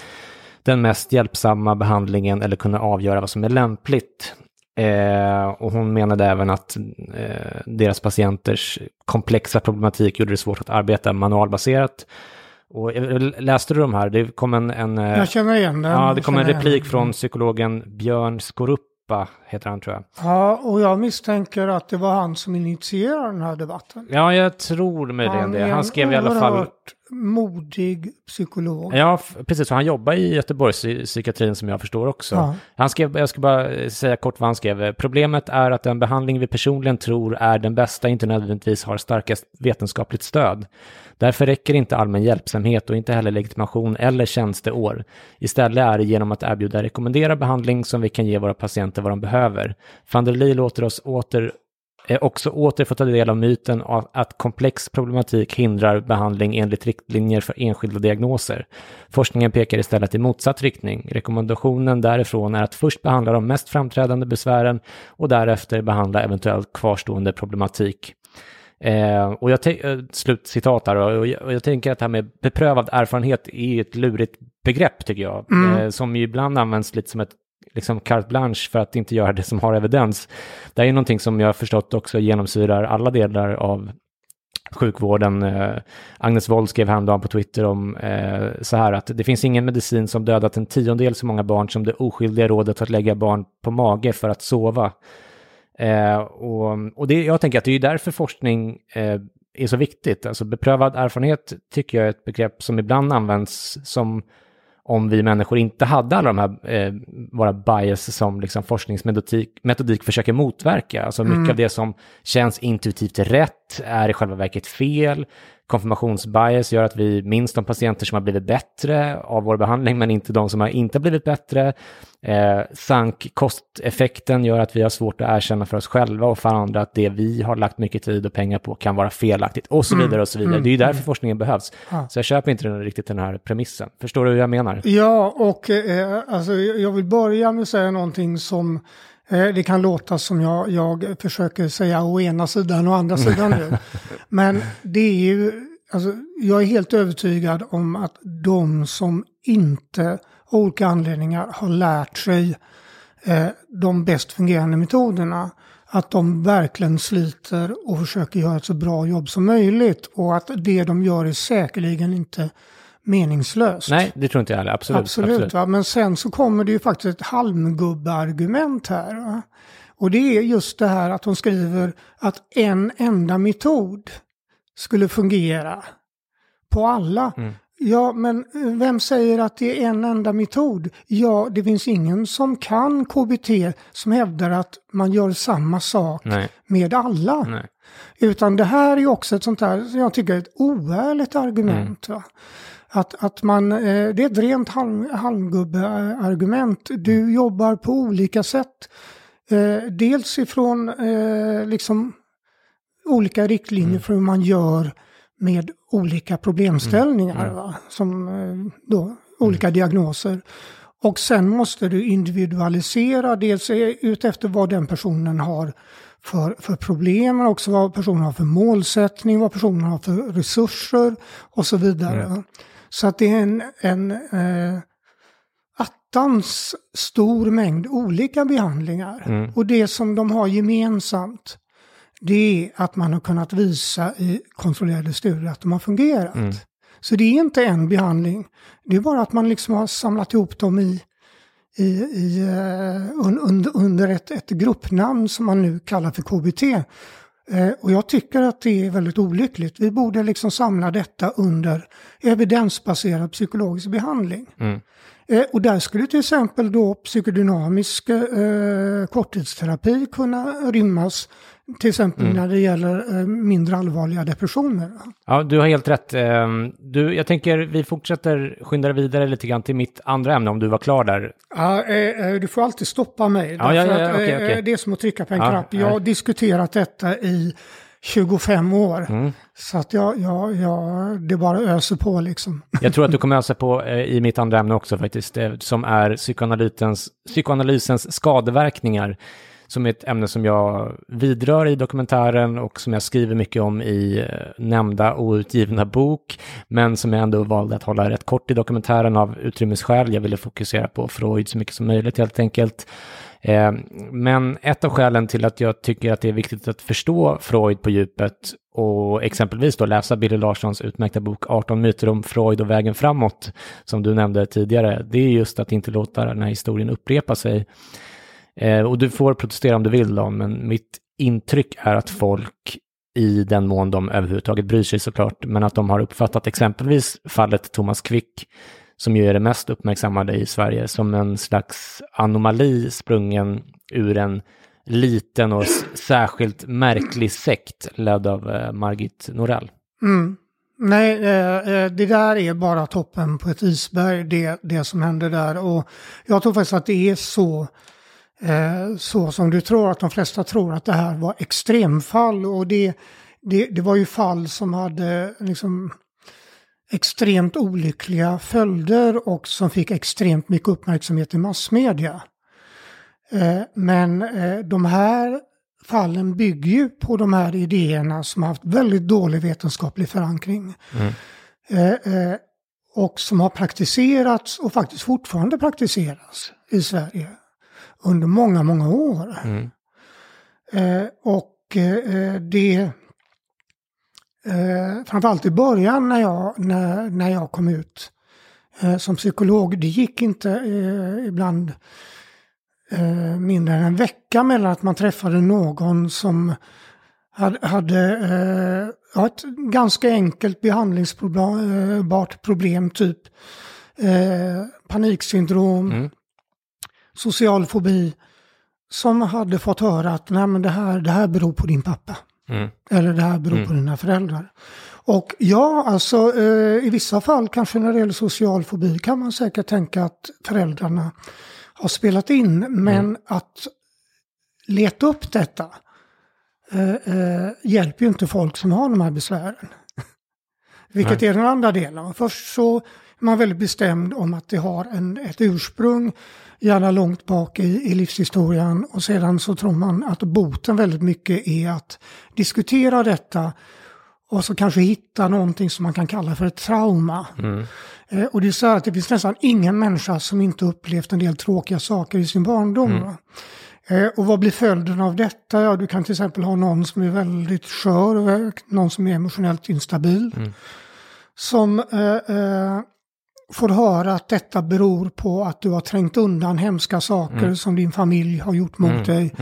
[SPEAKER 1] den mest hjälpsamma behandlingen eller kunna avgöra vad som är lämpligt. Eh, och hon menade även att eh, deras patienters komplexa problematik gjorde det svårt att arbeta manualbaserat. Och eh, läste du de här? Det kom en... en eh,
[SPEAKER 2] Jag känner igen den.
[SPEAKER 1] ja, det kom en
[SPEAKER 2] igen
[SPEAKER 1] replik från psykologen Björn Skoruppa, heter han tror jag.
[SPEAKER 2] Ja, och jag misstänker att det var han som initierade den här debatten.
[SPEAKER 1] Ja, jag tror möjligen det. Han skrev i alla fall...
[SPEAKER 2] modig psykolog.
[SPEAKER 1] Ja, precis. Han jobbar i Göteborgspsykiatrin som jag förstår också.
[SPEAKER 2] Ja.
[SPEAKER 1] Han skrev, jag ska bara säga kort vad han skrev. Problemet är att den behandling vi personligen tror är den bästa inte nödvändigtvis har starkast vetenskapligt stöd. Därför räcker inte allmän hjälpsamhet och inte heller legitimation eller tjänsteår. Istället är det genom att erbjuda rekommenderad behandling som vi kan ge våra patienter vad de behöver. Van der Lee låter oss åter eh, också åter få ta del av myten av att komplex problematik hindrar behandling enligt riktlinjer för enskilda diagnoser. Forskningen pekar istället i motsatt riktning. Rekommendationen därifrån är att först behandla de mest framträdande besvären och därefter behandla eventuellt kvarstående problematik. Eh, och jag eh, slut citat här, och jag, och jag tänker att det här med beprövad erfarenhet är ett lurigt begrepp tycker jag, eh, som ju ibland används lite som ett liksom carte blanche för att inte göra det som har evidens. Det är ju någonting som jag har förstått också genomsyrar alla delar av sjukvården. Eh, Agnes Wold skrev häromdagen på Twitter om eh, så här att det finns ingen medicin som dödat en tiondel så många barn som det oskyldiga rådet att lägga barn på mage för att sova. Eh, och och det, jag tänker att det är ju därför forskning eh, är så viktigt. Alltså beprövad erfarenhet tycker jag är ett begrepp som ibland används som om vi människor inte hade alla de här eh, våra bias som liksom forskningsmetodik metodik försöker motverka. Alltså mycket av det som känns intuitivt rätt är i själva verket fel. Konfirmationsbias gör att vi minns de patienter som har blivit bättre av vår behandling men inte de som har inte blivit bättre. Eh, sank kosteffekten gör att vi har svårt att erkänna för oss själva och för andra att det vi har lagt mycket tid och pengar på kan vara felaktigt och så vidare och så vidare. Det är ju därför forskningen behövs. Så jag köper inte riktigt den här premissen. Förstår du hur jag menar?
[SPEAKER 2] Ja, och eh, alltså, jag vill börja med att säga någonting som det kan låta som jag, jag försöker säga å ena sidan och andra sidan nu. Men det är ju, alltså, jag är helt övertygad om att de som inte av olika anledningar har lärt sig eh, de bäst fungerande metoderna, att de verkligen sliter och försöker göra ett så bra jobb som möjligt och att det de gör är säkerligen inte meningslöst.
[SPEAKER 1] Nej, det tror inte jag heller. Absolut.
[SPEAKER 2] Absolut,
[SPEAKER 1] absolut.
[SPEAKER 2] Va? men sen så kommer det ju faktiskt ett halmgubbe-argument här. Va? Och det är just det här att hon skriver att en enda metod skulle fungera på alla.
[SPEAKER 1] Mm.
[SPEAKER 2] Ja, men vem säger att det är en enda metod? Ja, det finns ingen som kan KBT som hävdar att man gör samma sak
[SPEAKER 1] Nej.
[SPEAKER 2] med alla.
[SPEAKER 1] Nej.
[SPEAKER 2] Utan det här är också ett sånt här, som jag tycker är ett oärligt argument. Va? Att, att man, eh, det är ett rent halm, halmgubbe-argument. Du jobbar på olika sätt. Eh, dels ifrån eh, liksom olika riktlinjer för hur man gör med olika problemställningar. Va? Som då, olika diagnoser. Och sen måste du individualisera, dels ut efter vad den personen har för, för problem, men också vad personen har för målsättning, vad personen har för resurser och så vidare. Så att det är en, en eh, attans stor mängd olika behandlingar. Och det som de har gemensamt, det är att man har kunnat visa i kontrollerade studier att de har fungerat. Så det är inte en behandling, det är bara att man liksom har samlat ihop dem i, i, i, eh, un, under, under ett, ett gruppnamn som man nu kallar för KBT. Eh, och jag tycker att det är väldigt olyckligt. Vi borde liksom samla detta under evidensbaserad psykologisk behandling. Eh, och där skulle till exempel då psykodynamisk eh, korttidsterapi kunna rymmas. Till exempel när det gäller eh, mindre allvarliga depressioner.
[SPEAKER 1] Ja, du har helt rätt. Ehm, Du, jag tänker vi fortsätter skynda vidare lite grann till mitt andra ämne om du var klar där.
[SPEAKER 2] Ja, eh, eh, du får alltid stoppa mig.
[SPEAKER 1] Ja, ja, ja, okej,
[SPEAKER 2] eh,
[SPEAKER 1] okej.
[SPEAKER 2] Det är som att trycka på en
[SPEAKER 1] Ja,
[SPEAKER 2] knapp. Jag har
[SPEAKER 1] ja.
[SPEAKER 2] diskuterat detta i 25 år.
[SPEAKER 1] Mm.
[SPEAKER 2] Så att jag, jag, jag, det bara öser på liksom.
[SPEAKER 1] Jag tror att du kommer ösa på eh, i mitt andra ämne också faktiskt, eh, som är psykoanalysens, psykoanalysens skadeverkningar. Som är ett ämne som jag vidrör i dokumentären och som jag skriver mycket om i eh, nämnda outgivna bok. Men som jag ändå valde att hålla rätt kort i dokumentären av utrymmesskäl. Jag ville fokusera på Freud så mycket som möjligt helt enkelt. Eh, men ett av skälen till att jag tycker att det är viktigt att förstå Freud på djupet och exempelvis då läsa Billy Larssons utmärkta bok 18 myter om Freud och vägen framåt, som du nämnde tidigare, det är just att inte låta den här historien upprepa sig. Eh, och du får protestera om du vill då, men mitt intryck är att folk i den mån de överhuvudtaget bryr sig såklart, men att de har uppfattat exempelvis fallet Thomas Quick, som ju är det mest uppmärksammade i Sverige, som en slags anomali sprungen ur en liten och särskilt märklig sekt ledd av eh, Margit Norell.
[SPEAKER 2] Mm. Nej, eh, eh, det där är bara toppen på ett isberg, det, det som händer där. Och jag tror faktiskt att det är så, eh, så som du tror, att de flesta tror att det här var extremfall. Och det, det, det var ju fall som hade liksom extremt olyckliga följder och som fick extremt mycket uppmärksamhet i massmedia. Eh, Men eh, de här fallen bygger ju på de här idéerna som har haft väldigt dålig vetenskaplig förankring. Eh, Och som har praktiserats och faktiskt fortfarande praktiseras i Sverige under många, många år. Eh, Och eh, det, eh, framförallt i början när jag, när, när jag kom ut eh, som psykolog, det gick inte eh, ibland eh, mindre än en vecka mellan att man träffade någon som hade, hade ja, ett ganska enkelt behandlingsbart problem, typ paniksyndrom, social fobi, som hade fått höra att Nej, men det, här, det här beror på din pappa. Eller det här beror på dina föräldrar. Och ja, alltså eh, i vissa fall, kanske när det gäller social fobi, kan man säkert tänka att föräldrarna har spelat in. Men att leta upp detta eh, eh, hjälper ju inte folk som har de här besvären. Vilket är den andra delen. Först så är man väldigt bestämd om att det har en, ett ursprung, gärna långt bak i, i livshistorien. Och sedan så tror man att boten väldigt mycket är att diskutera detta och så kanske hitta någonting som man kan kalla för ett trauma. Eh, och det är så här att det finns nästan ingen människa som inte upplevt en del tråkiga saker i sin barndom. va? Eh, och vad blir följden av detta? Ja, du kan till exempel ha någon som är väldigt skör, eh, någon som är emotionellt instabil. Som eh, eh, får höra att detta beror på att du har trängt undan hemska saker som din familj har gjort mot dig.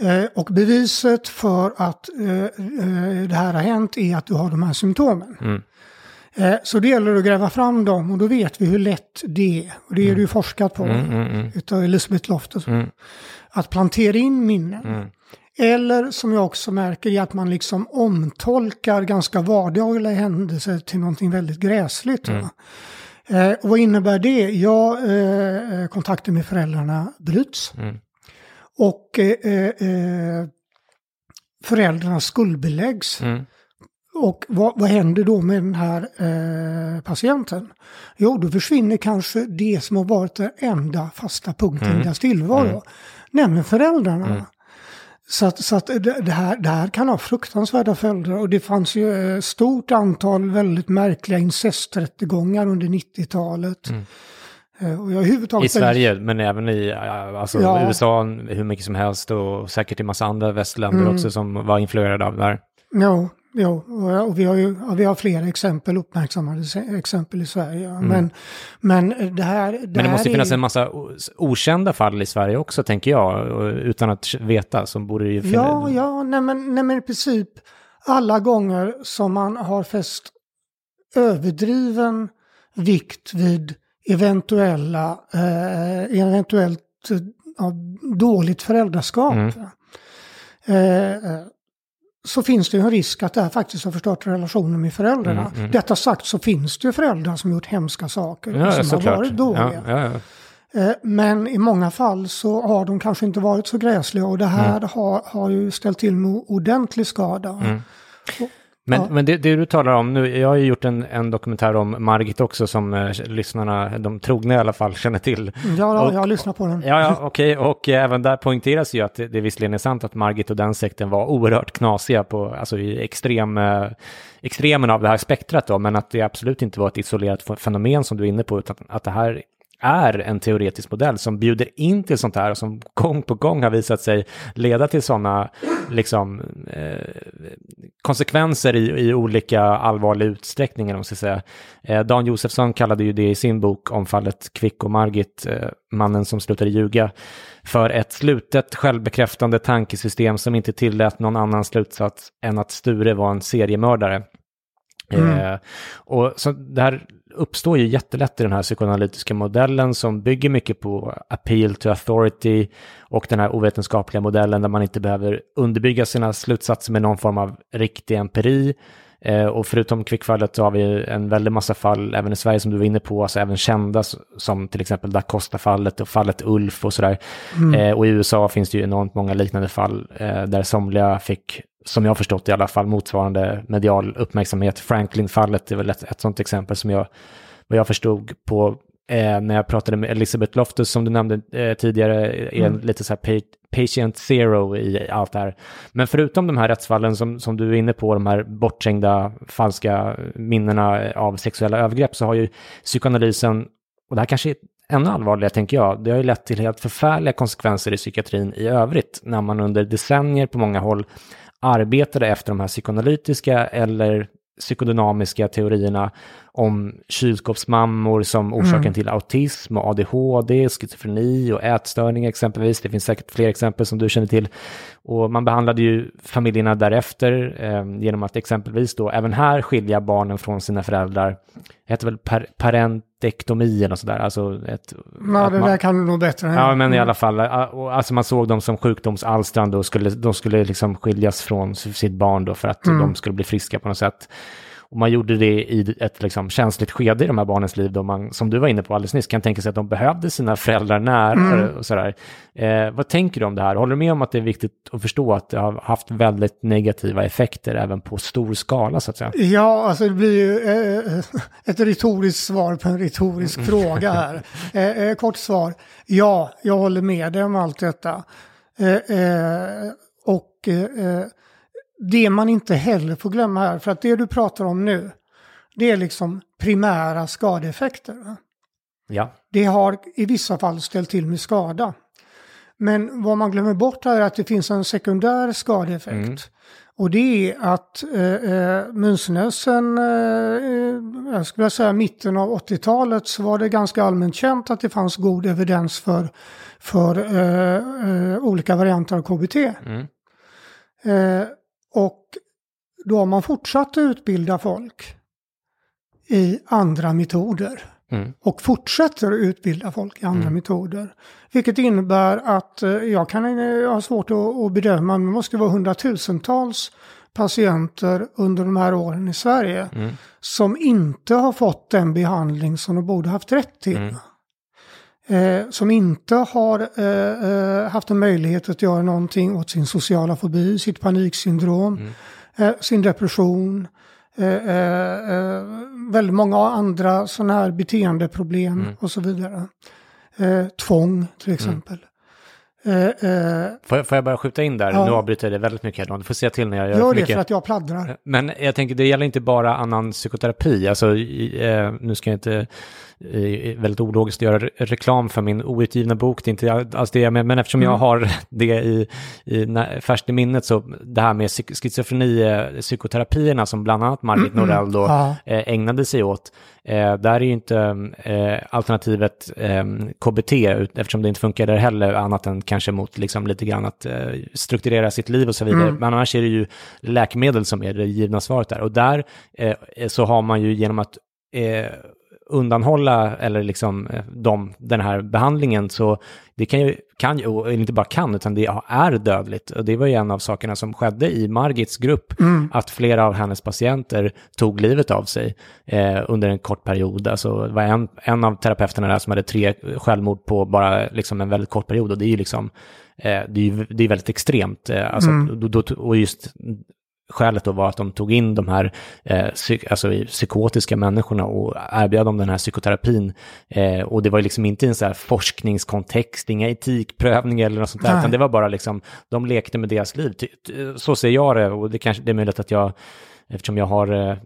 [SPEAKER 2] Eh, och beviset för att eh, eh, det här har hänt är att du har de här symptomen. Eh, så det gäller att gräva fram dem och då vet vi hur lätt det är. Och det är det ju forskat på
[SPEAKER 1] Mm, mm, mm.
[SPEAKER 2] utav Elisabeth Loftus.
[SPEAKER 1] Mm.
[SPEAKER 2] Att plantera in minnen.
[SPEAKER 1] Mm.
[SPEAKER 2] Eller som jag också märker är att man liksom omtolkar ganska vardagliga händelser till någonting väldigt gräsligt. Eh, och vad innebär det? Ja, eh, kontakten med föräldrarna bryts.
[SPEAKER 1] Mm.
[SPEAKER 2] Och eh, eh, föräldrarna skuldbeläggs.
[SPEAKER 1] Mm.
[SPEAKER 2] Och vad, vad händer då med den här eh, patienten? Jo, då försvinner kanske det som har varit den enda fasta punkten
[SPEAKER 1] Mm.
[SPEAKER 2] i deras tillvaro.
[SPEAKER 1] Mm.
[SPEAKER 2] Nämligen föräldrarna.
[SPEAKER 1] Mm.
[SPEAKER 2] Så att, så att det, här, det här kan ha fruktansvärda följder. Och det fanns ju ett stort antal väldigt märkliga incesträttegångar under 90-talet.
[SPEAKER 1] Mm.
[SPEAKER 2] Eh,
[SPEAKER 1] I
[SPEAKER 2] väldigt-
[SPEAKER 1] Sverige, men även i ja, alltså,
[SPEAKER 2] Ja.
[SPEAKER 1] USA hur mycket som helst och säkert i massa andra västländer
[SPEAKER 2] Mm.
[SPEAKER 1] också som var influerade av det här.
[SPEAKER 2] Jo, jo och, vi har ju vi har flera exempel, uppmärksammade exempel i Sverige. Men, men det här...
[SPEAKER 1] Mm. Men det
[SPEAKER 2] här
[SPEAKER 1] måste
[SPEAKER 2] är
[SPEAKER 1] finnas
[SPEAKER 2] ju-
[SPEAKER 1] en massa okända fall i Sverige också, tänker jag, utan att veta, som borde ju finnas.
[SPEAKER 2] Ja, ja, nej men, nej men i princip alla gånger som man har fäst överdriven vikt vid eventuella, eh, eventuellt eh, ja, dåligt föräldraskap.
[SPEAKER 1] Mm.
[SPEAKER 2] Eh, eh, så finns det ju en risk att det här faktiskt har förstört relationen med föräldrarna.
[SPEAKER 1] Mm, mm.
[SPEAKER 2] Detta sagt så finns det ju föräldrar som gjort hemska saker
[SPEAKER 1] Ja,
[SPEAKER 2] och som har
[SPEAKER 1] såklart.
[SPEAKER 2] varit dåliga.
[SPEAKER 1] Ja, ja, ja.
[SPEAKER 2] Eh, Men i många fall så har de kanske inte varit så gräsliga och det här
[SPEAKER 1] Mm.
[SPEAKER 2] har, har ju ställt till med ordentlig skada.
[SPEAKER 1] Mm. Men,
[SPEAKER 2] Ja.
[SPEAKER 1] men det, det du talar om nu, jag har ju gjort en, en dokumentär om Margit också som eh, lyssnarna, de trogna i alla fall, känner till.
[SPEAKER 2] Ja,
[SPEAKER 1] Och-
[SPEAKER 2] jag har lyssnat på den.
[SPEAKER 1] Ja, ja okej, och eh, även där poängteras ju att det, det visserligen är sant att Margit och den sekten var oerhört knasiga på, alltså i extrem, eh, extremen av det här spektrat då, men att det absolut inte var ett isolerat fenomen som du är inne på, utan att det här är en teoretisk modell som bjuder in till sånt här och som gång på gång har visat sig leda till sådana liksom, eh, konsekvenser i, i olika allvarliga utsträckningar. Om säga. Eh, Dan Josefsson kallade ju det i sin bok om fallet Kvick och Margit, eh, mannen som slutade ljuga, för ett slutet självbekräftande tankesystem som inte tillät någon annan slutsats än att Sture var en seriemördare.
[SPEAKER 2] Mm.
[SPEAKER 1] Eh, och så det här uppstår ju jättelätt i den här psykoanalytiska modellen som bygger mycket på appeal to authority och den här ovetenskapliga modellen där man inte behöver underbygga sina slutsatser med någon form av riktig empiri. Eh, och förutom kvickfallet så har vi en väldig massa fall även i Sverige som du var inne på, alltså även kända som till exempel Da Costa-fallet och fallet Ulf och sådär. Eh, och i USA finns det ju enormt många liknande fall eh, där somliga fick, som jag har förstått i alla fall, motsvarande medial uppmärksamhet. Franklin-fallet är väl ett, ett sådant exempel som jag, vad jag förstod på eh, när jag pratade med Elizabeth Loftus som du nämnde eh, tidigare, är en lite så här pa- patient zero i allt det här. Men förutom de här rättsfallen som, som du är inne på, de här bortträngda falska minnena av sexuella övergrepp, så har ju psykoanalysen, och det här kanske är ännu allvarligare tänker jag, det har ju lett till helt förfärliga konsekvenser i psykiatrin i övrigt, när man under decennier på många håll arbetade efter de här psykoanalytiska eller psykodynamiska teorierna om kylskåpsmammor som orsaken till autism och ADHD, schizofreni och ätstörningar exempelvis. Det finns säkert fler exempel som du känner till. Och man behandlade ju familjerna därefter eh, genom att exempelvis då även här skilja barnen från sina föräldrar. Det heter väl par parentektomi eller sådär, alltså ett...
[SPEAKER 2] Ja, det
[SPEAKER 1] man-
[SPEAKER 2] där kan du nog bättre
[SPEAKER 1] Ja, men i
[SPEAKER 2] Mm.
[SPEAKER 1] alla fall, alltså man såg dem som sjukdomsalstrande och skulle, de skulle liksom skiljas från sitt barn då för att
[SPEAKER 2] Mm.
[SPEAKER 1] de skulle bli friska på något sätt. Och man gjorde det i ett liksom känsligt skede i de här barnens liv då man, som du var inne på alldeles nyss, kan tänka sig att de behövde sina föräldrar nära
[SPEAKER 2] Mm.
[SPEAKER 1] och sådär. Eh, vad tänker du om det här? Håller du med om att det är viktigt att förstå att det har haft väldigt negativa effekter även på stor skala så att säga?
[SPEAKER 2] Ja, alltså det blir ju eh, ett retoriskt svar på en retorisk fråga här. Eh, eh, kort svar, ja, jag håller med dig om allt detta. Eh, eh, och eh, det man inte heller får glömma här, för att det du pratar om nu, det är liksom primära skadeeffekter.
[SPEAKER 1] Ja.
[SPEAKER 2] Det har i vissa fall ställt till med skada. Men vad man glömmer bort här är att det finns en sekundär skadeeffekt.
[SPEAKER 1] Mm.
[SPEAKER 2] Och det är att eh, eh, Munsnösen, eh, jag skulle säga mitten av 80-talet så var det ganska allmänt känt att det fanns god evidens för, för eh, eh, olika varianter av KBT.
[SPEAKER 1] Mm.
[SPEAKER 2] Och då har man fortsatt att utbilda folk i andra metoder.
[SPEAKER 1] Mm.
[SPEAKER 2] Och fortsätter att utbilda folk i andra
[SPEAKER 1] Mm.
[SPEAKER 2] metoder. Vilket innebär att eh, jag kan eh, ha svårt att, att bedöma, men det måste vara hundratusentals patienter under de här åren i Sverige
[SPEAKER 1] Mm.
[SPEAKER 2] som inte har fått den behandling som de borde haft rätt till.
[SPEAKER 1] Mm.
[SPEAKER 2] Eh, som inte har eh, eh, haft en möjlighet att göra någonting åt sin sociala fobi, sitt paniksyndrom,
[SPEAKER 1] Mm.
[SPEAKER 2] eh, sin depression, eh, eh, väldigt många andra sådana här beteendeproblem
[SPEAKER 1] Mm.
[SPEAKER 2] och så vidare. Eh, tvång till exempel. Eh, eh,
[SPEAKER 1] Får, jag, får jag bara skjuta in där?
[SPEAKER 2] Ja.
[SPEAKER 1] Nu avbryter jag det väldigt mycket. Du får säga till när jag gör,
[SPEAKER 2] gör det
[SPEAKER 1] mycket.
[SPEAKER 2] för att jag pladdrar.
[SPEAKER 1] Men jag tänker, det gäller inte bara annan psykoterapi. Alltså, eh, nu ska jag inte väldigt ologiskt göra re- reklam för min outgivna bok. Det är inte alls det jag menar, men eftersom jag
[SPEAKER 2] Mm.
[SPEAKER 1] har det i, i färskt i minnet så det här med schizofreni, eh, psykoterapierna som bland annat Margit
[SPEAKER 2] Mm.
[SPEAKER 1] Norell då
[SPEAKER 2] Ja.
[SPEAKER 1] eh, ägnade sig åt. Eh, där är ju inte alternativet eh, KBT, eftersom det inte funkar där heller, annat än kanske mot liksom, lite grann att strukturera sitt liv och så vidare.
[SPEAKER 2] Mm.
[SPEAKER 1] Men annars är det ju läkemedel som är det givna svaret där. Och där så har man ju genom att undanhålla eller liksom eh, de, den här behandlingen så det kan ju, kan ju, och inte bara kan, utan det är dödligt. Och det var ju en av sakerna som skedde i Margits grupp,
[SPEAKER 2] Mm.
[SPEAKER 1] att flera av hennes patienter tog livet av sig eh, under en kort period. Alltså det var en, en av terapeuterna där som hade tre självmord på bara liksom en väldigt kort period och det är ju liksom, eh, det är det är väldigt extremt. Eh, alltså,
[SPEAKER 2] Mm.
[SPEAKER 1] då, då, och just skälet då var att de tog in de här eh, psy- alltså, psykotiska människorna och erbjöd dem den här psykoterapin. Eh, och det var liksom inte en så här forskningskontext, inga etikprövningar eller något sånt där,
[SPEAKER 2] Nej.
[SPEAKER 1] utan det var bara liksom, de lekte med deras liv. Så ser jag det och det, kanske, det är möjligt att jag Eftersom jag har eh,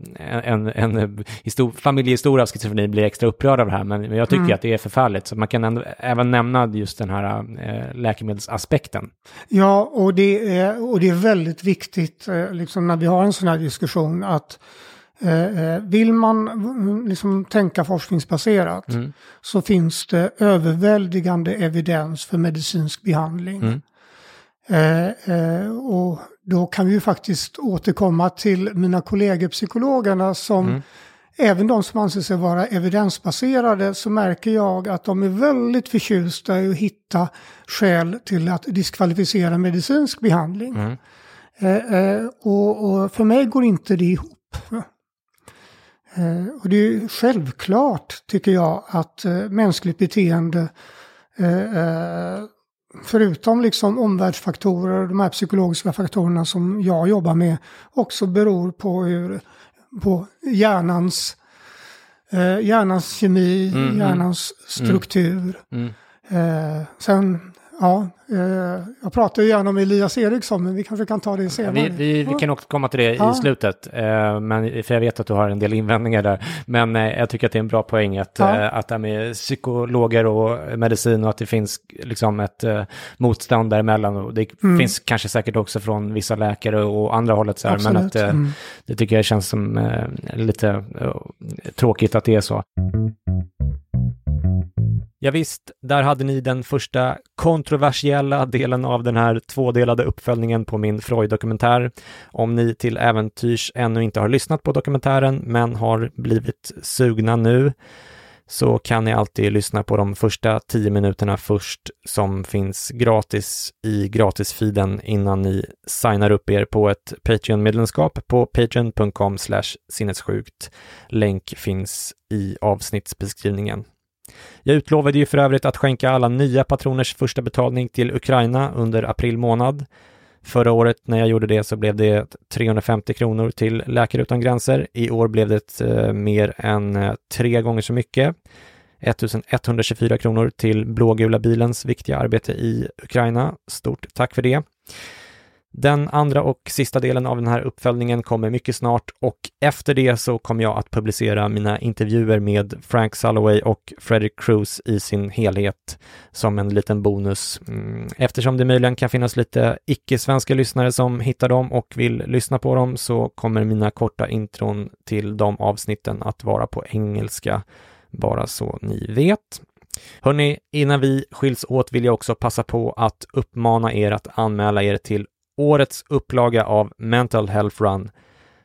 [SPEAKER 1] en, en, histor- familjehistoria av schizofreni blir extra upprörd av det här, men jag tycker
[SPEAKER 2] Mm.
[SPEAKER 1] att det är förfärligt. Så man kan ändå, även nämna just den här eh, läkemedelsaspekten.
[SPEAKER 2] Ja, och det är, och det är väldigt viktigt eh, liksom när vi har en sån här diskussion att vill man mm, liksom tänka forskningsbaserat
[SPEAKER 1] Mm.
[SPEAKER 2] så finns det överväldigande evidens för medicinsk behandling.
[SPEAKER 1] Mm.
[SPEAKER 2] Eh, eh, och då kan vi ju faktiskt återkomma till mina kollegor psykologerna som
[SPEAKER 1] Mm.
[SPEAKER 2] Även de som anser sig vara evidensbaserade så märker jag att de är väldigt förtjusta i att hitta skäl till att diskvalificera medicinsk behandling.
[SPEAKER 1] Mm.
[SPEAKER 2] Eh, eh, och, och för mig går inte det ihop. Eh, och det är ju självklart, tycker jag, att eh, mänskligt beteende, eh, eh, förutom liksom omvärldsfaktorer, de här psykologiska faktorerna som jag jobbar med, också beror på hur på hjärnans, eh, hjärnans kemi,
[SPEAKER 1] Mm, mm.
[SPEAKER 2] hjärnans struktur.
[SPEAKER 1] Mm.
[SPEAKER 2] Eh, sen, ja, eh, jag pratar ju gärna om Elias Eriksson, men vi kanske kan ta det senare.
[SPEAKER 1] Vi, vi, vi kan också komma till det
[SPEAKER 2] Ja.
[SPEAKER 1] i slutet, eh, men, för jag vet att du har en del invändningar där. Men eh, jag tycker att det är en bra poäng att,
[SPEAKER 2] Ja.
[SPEAKER 1] eh, att det här med psykologer och medicin och att det finns liksom ett eh, motstånd däremellan. Och det
[SPEAKER 2] Mm.
[SPEAKER 1] finns kanske säkert också från vissa läkare och andra hållet. Så här, men att, eh,
[SPEAKER 2] Mm.
[SPEAKER 1] det tycker jag känns som lite tråkigt att det är så. Ja, visst, där hade ni den första kontroversiella delen av den här tvådelade uppföljningen på min Freud-dokumentär. Om ni till äventyrs ännu inte har lyssnat på dokumentären men har blivit sugna nu så kan ni alltid lyssna på de första tio minuterna först som finns gratis i gratisfiden innan ni signar upp er på ett Patreon-medlemskap på patreon.com sinnessjukt. Länk finns i avsnittsbeskrivningen. Jag utlovade ju för övrigt att skänka alla nya patroners första betalning till Ukraina under april månad. Förra året när jag gjorde det så blev det 350 kronor till Läkare Utan Gränser. I år blev det eh, mer än eh, tre gånger så mycket. 1124 kronor till Blågula bilens viktiga arbete i Ukraina. Stort tack för det. Den andra och sista delen av den här uppföljningen kommer mycket snart och efter det så kommer jag att publicera mina intervjuer med Frank Salloway och Frederick Cruz i sin helhet som en liten bonus. Mm, eftersom det möjligen kan finnas lite icke-svenska lyssnare som hittar dem och vill lyssna på dem så kommer mina korta intron till de avsnitten att vara på engelska, bara så ni vet. Hörni, innan vi skiljs åt vill jag också passa på att uppmana er att anmäla er till årets upplaga av Mental Health Run.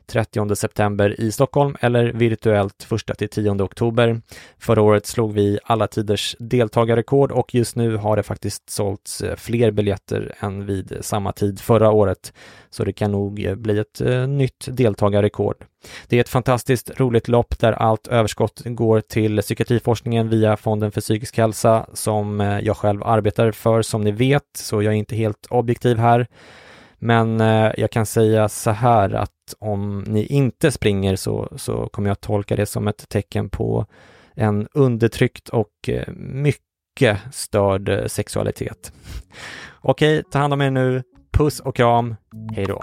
[SPEAKER 1] 30 september i Stockholm eller virtuellt 1-10 oktober. Förra året slog vi alla tiders deltagarrekord och just nu har det faktiskt sålts eh, fler biljetter än vid samma tid förra året. Så det kan nog eh, bli ett eh, nytt deltagarrekord. Det är ett fantastiskt roligt lopp där allt överskott går till psykiatriforskningen via Fonden för psykisk hälsa som jag själv arbetar för som ni vet, så jag är inte helt objektiv här. Men eh, jag kan säga så här att om ni inte springer så, så kommer jag tolka det som ett tecken på en undertryckt och eh, mycket störd eh, sexualitet. Okej, ta hand om er nu. Puss och kram. Hej då!